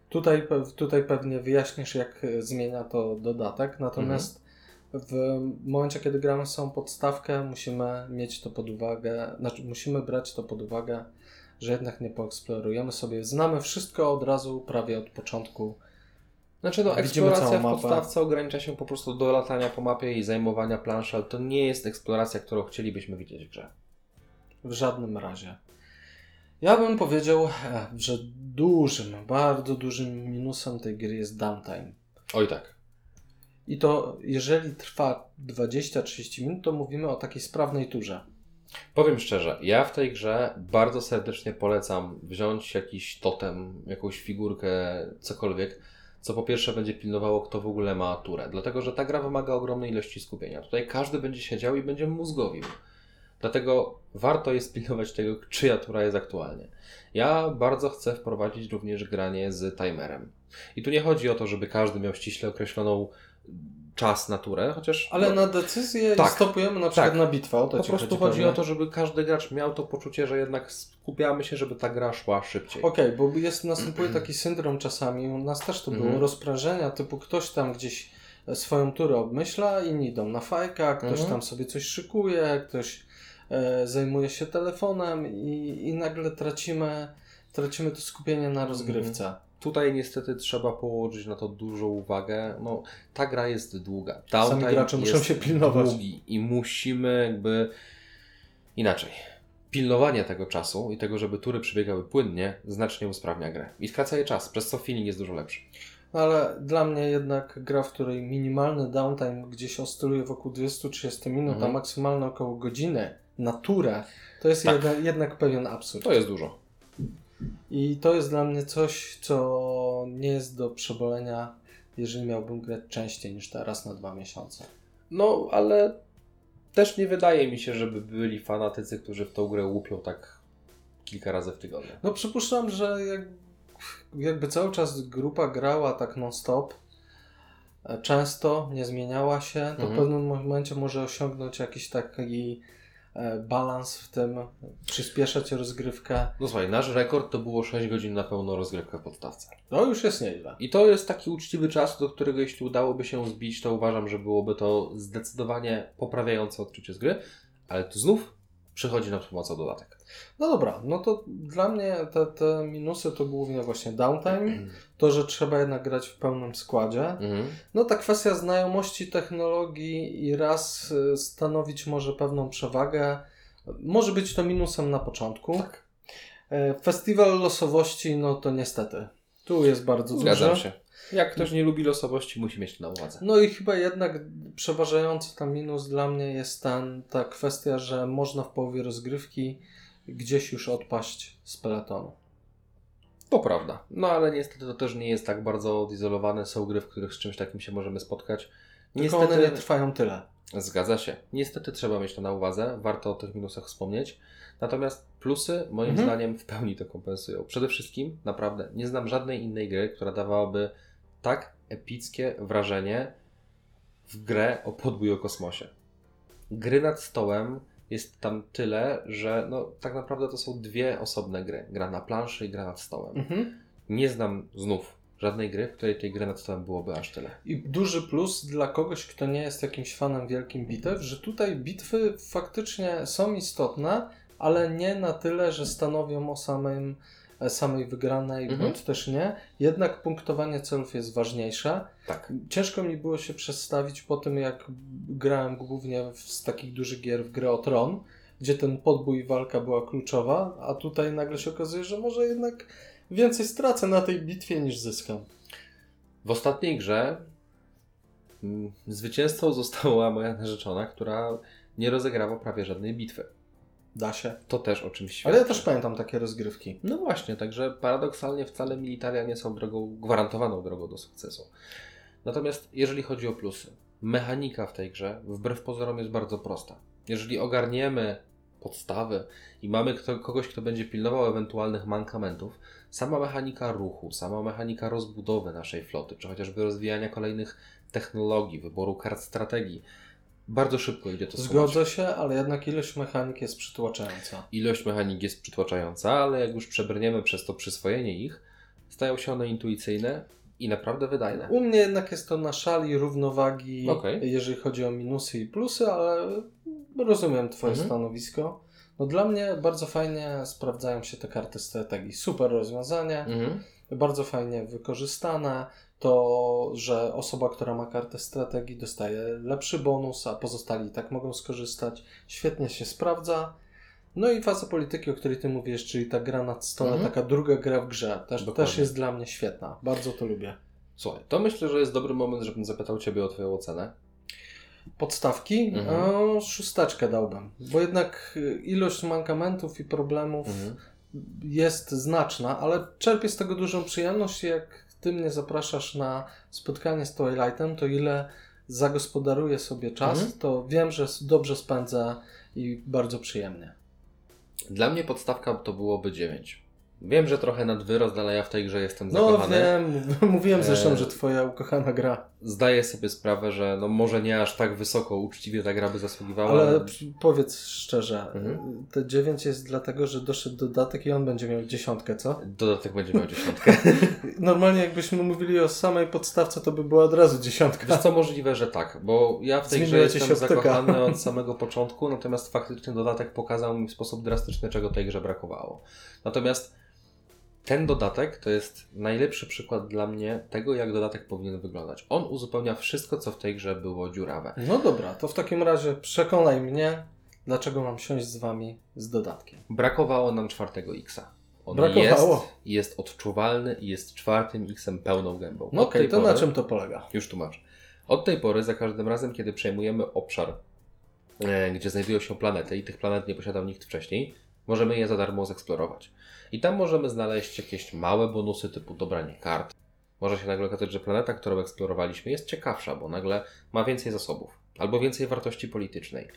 Tutaj, tutaj pewnie wyjaśnisz, jak e, zmienia to dodatek. Natomiast w momencie, kiedy gramy samą podstawkę, musimy mieć to pod uwagę, znaczy musimy brać to pod uwagę, że jednak nie poeksplorujemy sobie. Znamy wszystko od razu, prawie od początku. Znaczy no, eksploracja w podstawce ogranicza się po prostu do latania po mapie i zajmowania planszy, ale to nie jest eksploracja, którą chcielibyśmy widzieć w grze. W żadnym razie. Ja bym powiedział, e, że dużym, bardzo dużym minusem tej gry jest downtime. Oj tak. I to jeżeli trwa 20-30 minut, to mówimy o takiej sprawnej turze. Powiem szczerze, ja w tej grze bardzo serdecznie polecam wziąć jakiś totem, jakąś figurkę, cokolwiek, co po pierwsze będzie pilnowało, kto w ogóle ma turę. Dlatego, że ta gra wymaga ogromnej ilości skupienia. Tutaj każdy będzie siedział i będzie mózgowił. Dlatego warto jest pilnować tego, czyja tura jest aktualnie. Ja bardzo chcę wprowadzić również granie z timerem. I tu nie chodzi o to, żeby każdy miał ściśle określoną czas na turę, chociaż Ale no, na decyzję Tak. stopujemy na przykład Tak. na bitwę. O to po prostu chodzi pewnie. o to, żeby każdy gracz miał to poczucie, że jednak skupiamy się, żeby ta gra szła szybciej. Okej, bo jest, następuje taki syndrom czasami, u nas też to było, Mhm. rozprażenia, typu ktoś tam gdzieś swoją turę obmyśla, inni idą na fajka, ktoś Mhm. tam sobie coś szykuje, ktoś e, zajmuje się telefonem i, i nagle tracimy, tracimy to skupienie na rozgrywce. Tutaj niestety trzeba położyć na to dużą uwagę. No, ta gra jest długa. Sami Downtime gracze muszą się pilnować. Długi i musimy jakby inaczej. Pilnowanie tego czasu i tego, żeby tury przebiegały płynnie, znacznie usprawnia grę. I skraca jej czas, przez co feeling jest dużo lepszy. No ale dla mnie jednak gra, w której minimalny downtime gdzieś oscyluje wokół 20-30 minut, Mhm. a maksymalny około godziny na turę, to jest Tak. jednak, jednak pewien absurd. To jest dużo. I to jest dla mnie coś, co nie jest do przebolenia, jeżeli miałbym grać częściej niż teraz na dwa miesiące. No, ale też nie wydaje mi się, żeby byli fanatycy, którzy w tą grę łupią tak kilka razy w tygodniu. No przypuszczam, że jak, jakby cały czas grupa grała tak non-stop, e, często nie zmieniała się, to w Mhm. pewnym momencie może osiągnąć jakiś taki balans w tym, przyspieszać rozgrywkę. No słuchaj, nasz rekord to było 6 godzin na pełną rozgrywkę w podstawce. To już jest nieźle. I to jest taki uczciwy czas, do którego jeśli udałoby się zbić, to uważam, że byłoby to zdecydowanie poprawiające odczucie z gry, ale tu znów przychodzi nam pomocą dodatek. No dobra, no to dla mnie te, te minusy to głównie właśnie downtime, to, że trzeba jednak grać w pełnym składzie. Mhm. No ta kwestia znajomości technologii i raz y, stanowić może pewną przewagę. Może być to minusem na początku. Tak. E, Festiwal losowości, no to niestety. Tu jest bardzo Zgadzam duży. się. Jak ktoś nie lubi losowości, musi mieć to na uwadze. No i chyba jednak przeważający tam minus dla mnie jest ten, ta kwestia, że można w połowie rozgrywki gdzieś już odpaść z peletonu. To prawda. No ale niestety to też nie jest tak bardzo odizolowane. Są gry, w których z czymś takim się możemy spotkać. Tylko one nie trwają tyle. Zgadza się. Niestety trzeba mieć to na uwadze. Warto o tych minusach wspomnieć. Natomiast plusy, moim Mhm. zdaniem, w pełni to kompensują. Przede wszystkim, naprawdę, nie znam żadnej innej gry, która dawałaby tak epickie wrażenie w grę o podbój o kosmosie. Gry nad stołem jest tam tyle, że no, tak naprawdę to są dwie osobne gry. Gra na planszy i gra nad stołem. Mhm. Nie znam znów żadnej gry, w której tej gry nad stołem byłoby aż tyle. I duży plus dla kogoś, kto nie jest jakimś fanem wielkim bitew, że tutaj bitwy faktycznie są istotne, ale nie na tyle, że stanowią o samym, samej wygranej, Mhm. bądź też nie. Jednak punktowanie celów jest ważniejsze. Tak. Ciężko mi było się przestawić po tym, jak grałem głównie w, z takich dużych gier w grę o Tron, gdzie ten podbój i walka była kluczowa, a tutaj nagle się okazuje, że może jednak więcej stracę na tej bitwie niż zyskam. W ostatniej grze mm, zwycięzcą została moja narzeczona, która nie rozegrała prawie żadnej bitwy. Da się. To też o czymś świadczy. Ale ja też pamiętam takie rozgrywki. No właśnie, także paradoksalnie wcale militaria nie są drogą, gwarantowaną drogą do sukcesu. Natomiast jeżeli chodzi o plusy, mechanika w tej grze wbrew pozorom jest bardzo prosta. Jeżeli ogarniemy podstawy i mamy kto, kogoś, kto będzie pilnował ewentualnych mankamentów, sama mechanika ruchu, sama mechanika rozbudowy naszej floty, czy chociażby rozwijania kolejnych technologii, wyboru kart strategii, bardzo szybko idzie to. Zgodzę się, ale jednak ilość mechanik jest przytłaczająca. Ilość mechanik jest przytłaczająca, ale jak już przebrniemy przez to przyswojenie ich, stają się one intuicyjne i naprawdę wydajne. U mnie jednak jest to na szali równowagi, Okej. jeżeli chodzi o minusy i plusy, ale rozumiem Twoje Mhm. stanowisko. No dla mnie bardzo fajnie sprawdzają się te karty strategii. Super rozwiązanie, Mhm. bardzo fajnie wykorzystane. To, że osoba, która ma kartę strategii dostaje lepszy bonus, a pozostali i tak mogą skorzystać. Świetnie się sprawdza. No i faza polityki, o której Ty mówisz, czyli ta gra nad stole, Mhm. taka druga gra w grze, też, Dokładnie. też jest dla mnie świetna. Bardzo to lubię. Słuchaj, to myślę, że jest dobry moment, żebym zapytał Ciebie o Twoją ocenę. Podstawki? Mhm. O, szósteczkę dałbym, bo jednak y, ilość mankamentów i problemów Mhm. jest znaczna, ale czerpię z tego dużą przyjemność. Jak ty mnie zapraszasz na spotkanie z Twilightem, to ile zagospodaruję sobie czas, Mhm. to wiem, że dobrze spędzę i bardzo przyjemnie. Dla mnie podstawka to byłoby 9. Wiem, że trochę nad wyrost, ale ja w tej grze jestem No zakochany. wiem, mówiłem zresztą, E, że twoja ukochana gra. Zdaję sobie sprawę, że no może nie aż tak wysoko uczciwie ta gra by zasługiwała. Ale powiedz szczerze, Mhm. te 9 jest dlatego, że doszedł dodatek i on będzie miał dziesiątkę, co? Dodatek będzie miał dziesiątkę. Normalnie jakbyśmy mówili o samej podstawce, to by była od razu dziesiątka. Wiesz co, możliwe, że tak, bo ja w tej grze jestem zakochany od samego początku, natomiast faktycznie dodatek pokazał mi w sposób drastyczny, czego tej grze brakowało. Natomiast ten dodatek to jest najlepszy przykład dla mnie tego, jak dodatek powinien wyglądać. On uzupełnia wszystko, co w tej grze było dziurawe. No dobra, to w takim razie przekonaj mnie, dlaczego mam siąść z wami z dodatkiem. Brakowało nam czwartego Xa. On Brakowało. jest, jest odczuwalny i jest czwartym Xem pełną gębą. No okej, tej to na pory- czym to polega? Już tłumacz. Od tej pory, za każdym razem, kiedy przejmujemy obszar, e, gdzie znajdują się planety i tych planet nie posiadał nikt wcześniej, możemy je za darmo zeksplorować. I tam możemy znaleźć jakieś małe bonusy typu dobranie kart. Może się nagle okazać, że planeta, którą eksplorowaliśmy jest ciekawsza, bo nagle ma więcej zasobów, albo więcej wartości politycznej,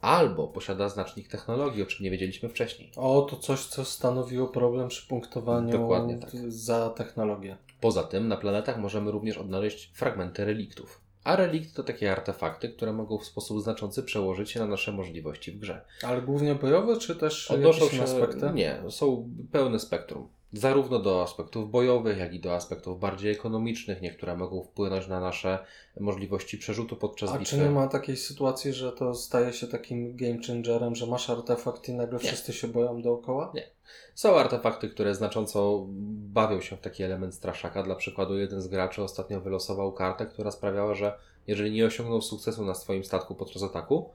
albo posiada znacznik technologii, o czym nie wiedzieliśmy wcześniej. O, to coś, co stanowiło problem przy punktowaniu Dokładnie tak. za technologię. Poza tym na planetach możemy również odnaleźć fragmenty reliktów. A relikty to takie artefakty, które mogą w sposób znaczący przełożyć się na nasze możliwości w grze. Ale głównie bojowe, czy też Odnoszą się, aspekty? nie, są pełne spektrum. Zarówno do aspektów bojowych, jak i do aspektów bardziej ekonomicznych. Niektóre mogą wpłynąć na nasze możliwości przerzutu podczas A bitwy. czy nie ma takiej sytuacji, że to staje się takim game changerem, że masz artefakt i nagle Nie. wszyscy się boją dookoła? Nie. Są artefakty, które znacząco bawią się w taki element straszaka. Dla przykładu, jeden z graczy ostatnio wylosował kartę, która sprawiała, że jeżeli nie osiągnął sukcesu na swoim statku podczas ataku,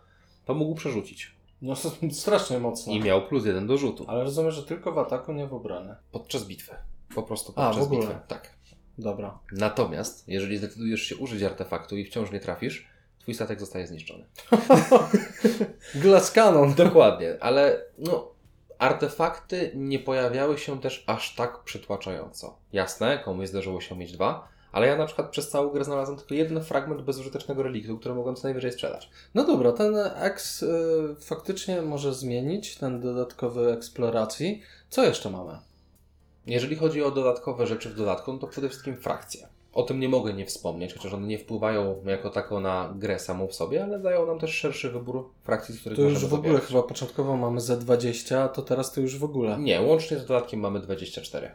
to mógł przerzucić. No strasznie mocno. I miał plus jeden do rzutu. Ale rozumiem, że tylko w ataku, nie w obronie. Podczas bitwy. Po prostu A, podczas w ogóle. bitwy. Tak. Dobra. Natomiast, jeżeli zdecydujesz się użyć artefaktu i wciąż nie trafisz, twój statek zostaje zniszczony. Glass Cannon. Dokładnie, ale no, artefakty nie pojawiały się też aż tak przytłaczająco. Jasne, komuś zdarzyło się mieć dwa, ale ja na przykład przez całą grę znalazłem tylko jeden fragment bezużytecznego reliktu, który mogłem co najwyżej sprzedać. No dobra, ten X y, faktycznie może zmienić, ten dodatkowy eksploracji. Co jeszcze mamy? Jeżeli chodzi o dodatkowe rzeczy w dodatku, no to przede wszystkim frakcje. O tym nie mogę nie wspomnieć, chociaż one nie wpływają jako tako na grę samą w sobie, ale dają nam też szerszy wybór frakcji, z których To już w ogóle chyba początkowo mamy Z20, a to teraz to już w ogóle. Nie, łącznie z dodatkiem mamy 24.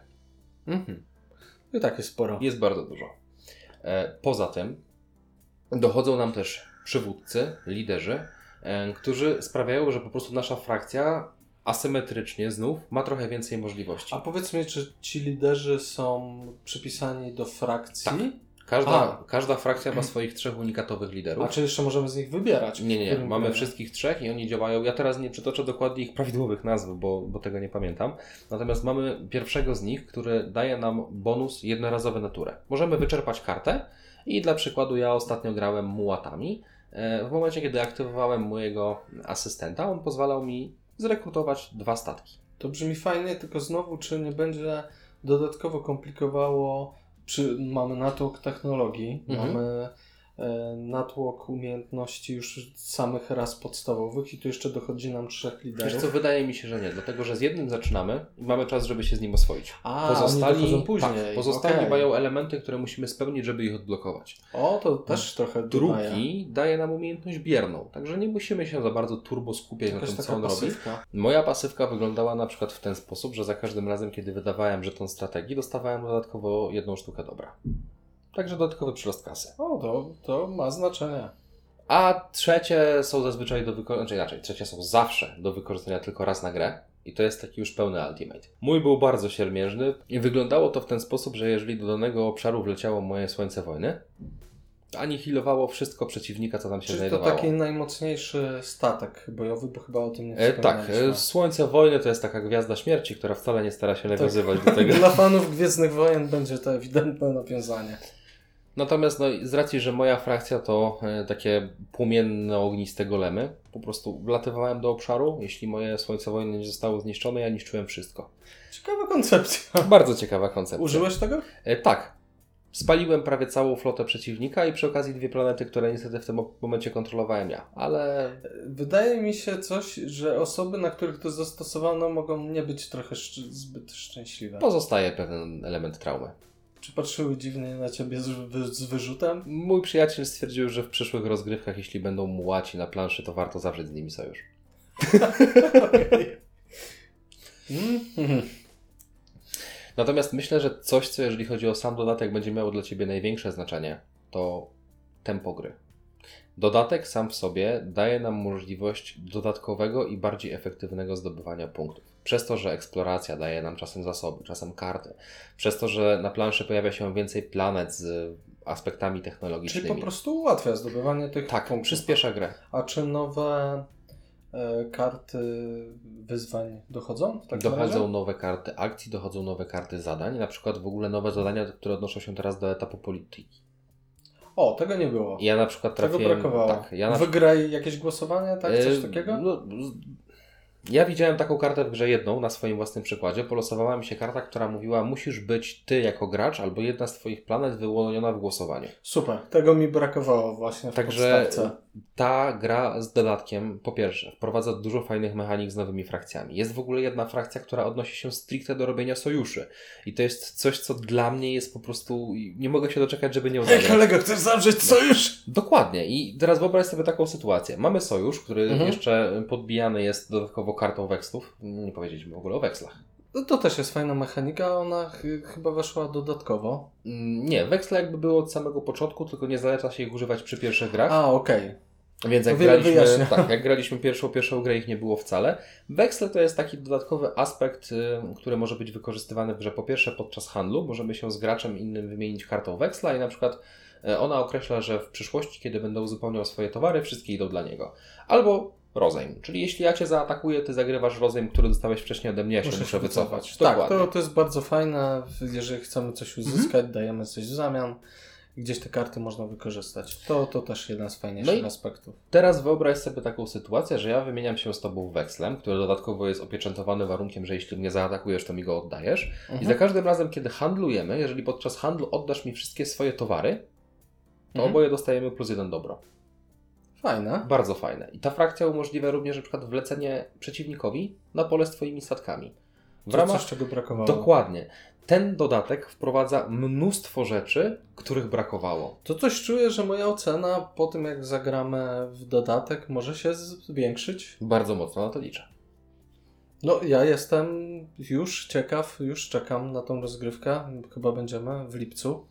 Mhm. I tak jest sporo. Jest bardzo dużo. E, Poza tym dochodzą nam też przywódcy, liderzy, e, którzy sprawiają, że po prostu nasza frakcja asymetrycznie znów ma trochę więcej możliwości. A powiedz mi, czy ci liderzy są przypisani do frakcji? Tak. Każda, każda frakcja ma swoich trzech unikatowych liderów. A czy jeszcze możemy z nich wybierać? Nie, nie, nie. Mamy wszystkich trzech i oni działają. Ja teraz nie przytoczę dokładnie ich prawidłowych nazw, bo, bo tego nie pamiętam. Natomiast mamy pierwszego z nich, który daje nam bonus jednorazowy na turę. Możemy wyczerpać kartę i dla przykładu ja ostatnio grałem mułatami. E, W momencie, kiedy aktywowałem mojego asystenta, on pozwalał mi zrekrutować dwa statki. To brzmi fajnie, tylko znowu, czy nie będzie dodatkowo komplikowało, czy mamy natłok technologii, Mhm. mamy natłok umiejętności już samych ras podstawowych i tu jeszcze dochodzi nam trzech Wiesz liderów. co, wydaje mi się, że nie, dlatego że z jednym zaczynamy i mamy czas, żeby się z nim oswoić. A, oni dochodzą później. Tak, pozostali Okej. mają elementy, które musimy spełnić, żeby ich odblokować. O, to też trochę dodaje. Drugi daje nam umiejętność bierną, także nie musimy się za bardzo turbo skupiać na Jakaś tym, co on robi. pasywka. Moja pasywka wyglądała na przykład w ten sposób, że za każdym razem, kiedy wydawałem żeton strategii, dostawałem dodatkowo jedną sztukę dobra. Także dodatkowy przyrost kasy. O, to, to ma znaczenie. A trzecie są zazwyczaj do wykorzystania, znaczy inaczej, trzecie są zawsze do wykorzystania tylko raz na grę. I to jest taki już pełny ultimate. Mój był bardzo siermiężny i wyglądało to w ten sposób, że jeżeli do danego obszaru wleciało moje słońce wojny, anihilowało wszystko przeciwnika, co tam się to znajdowało. taki najmocniejszy statek bojowy, bo chyba o tym nie E, tak, e, Słońce Wojny to jest taka gwiazda śmierci, która wcale nie stara się nawiązywać do tego. Dla fanów Gwiezdnych Wojen będzie to ewidentne nawiązanie. Natomiast no, z racji, że moja frakcja to e, takie płomienne, ogniste golemy, po prostu wlatywałem do obszaru. Jeśli moje Słońce Wojny nie zostało zniszczone, ja niszczyłem wszystko. Ciekawa koncepcja. Bardzo ciekawa koncepcja. Użyłeś tego? E, tak. Spaliłem prawie całą flotę przeciwnika i przy okazji dwie planety, które niestety w tym momencie kontrolowałem ja. Ale Wydaje mi się coś, że osoby, na których to zastosowano, mogą nie być trochę zbyt szczęśliwe. pozostaje pewien element traumy. Czy patrzyły dziwnie na ciebie z, z wyrzutem? Mój przyjaciel stwierdził, że w przyszłych rozgrywkach, jeśli będą mułaci na planszy, to warto zawrzeć z nimi sojusz. Mhm. Natomiast myślę, że coś, co jeżeli chodzi o sam dodatek, będzie miało dla Ciebie największe znaczenie, to tempo gry. Dodatek sam w sobie daje nam możliwość dodatkowego i bardziej efektywnego zdobywania punktów. Przez to, że eksploracja daje nam czasem zasoby, czasem karty, przez to, że na planszy pojawia się więcej planet z aspektami technologicznymi. Czyli po prostu ułatwia zdobywanie tych Tak, punktów. przyspiesza grę. A czy nowe e, karty wyzwań dochodzą? Dochodzą razie? nowe karty akcji, dochodzą nowe karty zadań, na przykład w ogóle nowe zadania, które odnoszą się teraz do etapu polityki. O, tego nie było. Ja na przykład Tego trafiłem... brakowało. Tak, ja na Wygraj jakieś głosowanie, tak? Coś E, takiego? No, ja widziałem taką kartę w grze jedną na swoim własnym przykładzie. Polosowała mi się karta, która mówiła: Musisz być ty jako gracz albo jedna z twoich planet wyłoniona w głosowaniu. Super, tego mi brakowało właśnie w Także podstawce. Ta gra z dodatkiem, po pierwsze, wprowadza dużo fajnych mechanik z nowymi frakcjami. Jest w ogóle jedna frakcja, która odnosi się stricte do robienia sojuszy. I to jest coś, co dla mnie jest po prostu. Nie mogę się doczekać, żeby nie Hej odebrać. kolego, chcesz zawrzeć sojusz? Dokładnie. I teraz wyobraź sobie taką sytuację. Mamy sojusz, który Mhm. jeszcze podbijany jest dodatkowo kartą wekslów. Nie powiedzieliśmy w ogóle o wekslach. No to też jest fajna mechanika, ona ch chyba weszła dodatkowo. Mm, Nie, weksle jakby były od samego początku, tylko nie zaleca się ich używać przy pierwszych grach. A, okej. Więc jak graliśmy, wyjaśnia. tak, jak graliśmy pierwszą, pierwszą grę ich nie było wcale. Weksle to jest taki dodatkowy aspekt, y, który może być wykorzystywany w grze po pierwsze podczas handlu. Możemy się z graczem innym wymienić kartą weksla i na przykład y, ona określa, że w przyszłości, kiedy będę uzupełniał swoje towary, wszystkie idą dla niego. Albo rozejm, czyli jeśli ja Cię zaatakuję, Ty zagrywasz rozejm, który dostałeś wcześniej ode mnie, ja się muszę, wycofać. Tak. Mhm. to, to jest bardzo fajne. Jeżeli chcemy coś uzyskać, dajemy coś w zamian. Gdzieś te karty można wykorzystać. To, to też jeden z fajniejszych No i- aspektów. Teraz wyobraź sobie taką sytuację, że ja wymieniam się z Tobą wekslem, który dodatkowo jest opieczętowany warunkiem, że jeśli mnie zaatakujesz, to mi go oddajesz. I Mhm. za każdym razem, kiedy handlujemy, jeżeli podczas handlu oddasz mi wszystkie swoje towary, to Mhm. oboje dostajemy plus jeden dobro. Fajne. Bardzo fajne. I ta frakcja umożliwia również na przykład wlecenie przeciwnikowi na pole z Twoimi statkami. W To ramach... coś, czego brakowało. Dokładnie. Ten dodatek wprowadza mnóstwo rzeczy, których brakowało. To coś czuję, że moja ocena po tym, jak zagramy w dodatek, może się zwiększyć. Bardzo mocno na to liczę. No, ja jestem już ciekaw, już czekam na tą rozgrywkę. Chyba będziemy w lipcu.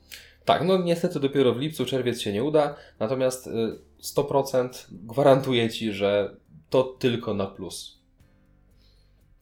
Tak, no niestety dopiero w lipcu, czerwiec się nie uda, natomiast y, 100% gwarantuję Ci, że to tylko na plus.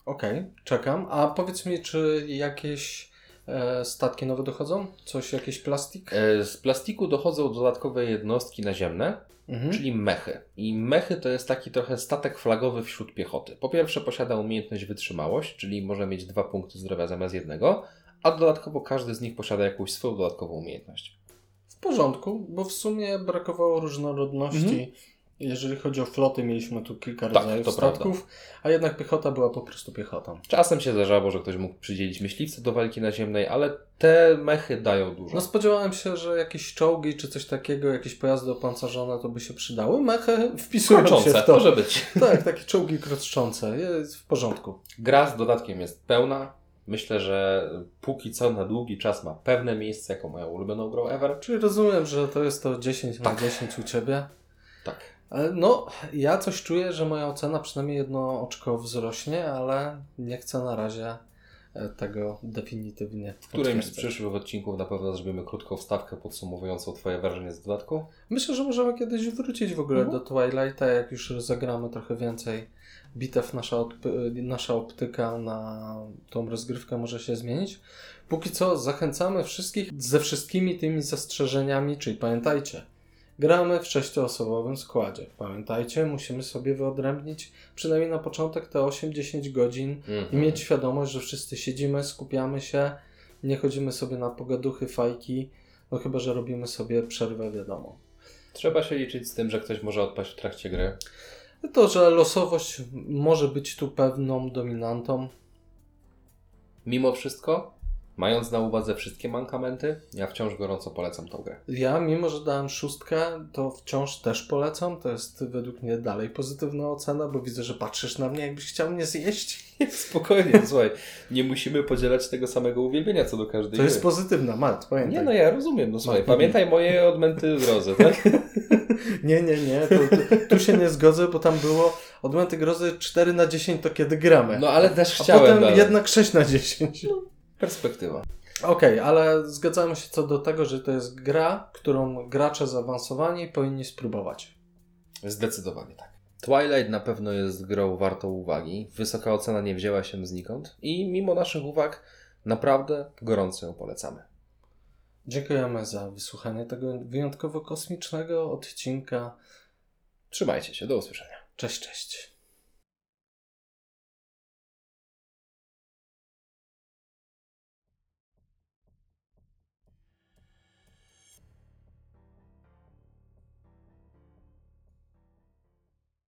Okej, czekam. A powiedz mi, czy jakieś e, statki nowe dochodzą? Coś, jakiś plastik? E, Z plastiku dochodzą dodatkowe jednostki naziemne, Mhm. czyli mechy. I mechy to jest taki trochę statek flagowy wśród piechoty. Po pierwsze posiada umiejętność wytrzymałość, czyli może mieć dwa punkty zdrowia zamiast jednego, a dodatkowo każdy z nich posiada jakąś swoją dodatkową umiejętność. W porządku, bo w sumie brakowało różnorodności. Mhm. Jeżeli chodzi o floty, mieliśmy tu kilka Tak, rodzajów statków, a jednak piechota była po prostu piechotą. Czasem się zdarzało, że ktoś mógł przydzielić myśliwce do walki naziemnej, ale te mechy dają dużo. No spodziewałem się, że jakieś czołgi czy coś takiego, jakieś pojazdy opancerzone to by się przydały. Mechy wpisują się w to. może być. Tak, takie czołgi kroczące. Jest w porządku. Gra z dodatkiem jest pełna. Myślę, że póki co na długi czas ma pewne miejsce jako moją ulubioną grą ever. Czyli rozumiem, że to jest to 10 Tak. na 10 u Ciebie. Ale No, ja coś czuję, że moja ocena przynajmniej jedno oczko wzrośnie, ale nie chcę na razie e, tego definitywnie W którymś z przyszłych odcinków na pewno zrobimy krótką wstawkę podsumowującą Twoje wrażenie z dodatku. Myślę, że możemy kiedyś wrócić w ogóle Mhm. do Twilighta, jak już rozegramy trochę więcej bitew, nasza, odp- nasza optyka na tą rozgrywkę może się zmienić. Póki co zachęcamy wszystkich ze wszystkimi tymi zastrzeżeniami, czyli pamiętajcie, gramy w sześcioosobowym składzie. Pamiętajcie, musimy sobie wyodrębnić przynajmniej na początek te 8-10 godzin i Mhm. mieć świadomość, że wszyscy siedzimy, skupiamy się, nie chodzimy sobie na pogaduchy, fajki, no chyba, że robimy sobie przerwę, wiadomo. Trzeba się liczyć z tym, że ktoś może odpaść w trakcie gry. To, że losowość może być tu pewną dominantą. Mimo wszystko Mając na uwadze wszystkie mankamenty, ja wciąż gorąco polecam tą grę. Ja, mimo że dałem szóstkę, to wciąż też polecam. To jest według mnie dalej pozytywna ocena, bo widzę, że patrzysz na mnie, jakbyś chciał mnie zjeść. Spokojnie, słuchaj, nie musimy podzielać tego samego uwielbienia co do każdej To jest gry. pozytywna, Mart, pamiętaj. Nie, no ja rozumiem, no słuchaj, No. pamiętaj moje odmęty grozy, tak? Nie, nie, nie, to, to, tu się nie zgodzę, bo tam było odmęty grozy 4 na 10 to kiedy gramy. No ale też A chciałem potem dalej. jednak 6 na 10. Perspektywa. Okej, ale zgadzamy się co do tego, że to jest gra, którą gracze zaawansowani powinni spróbować. Zdecydowanie tak. Twilight na pewno jest grą wartą uwagi. Wysoka ocena nie wzięła się znikąd i mimo naszych uwag naprawdę gorąco ją polecamy. Dziękujemy za wysłuchanie tego wyjątkowo kosmicznego odcinka. Trzymajcie się, do usłyszenia. Cześć, cześć.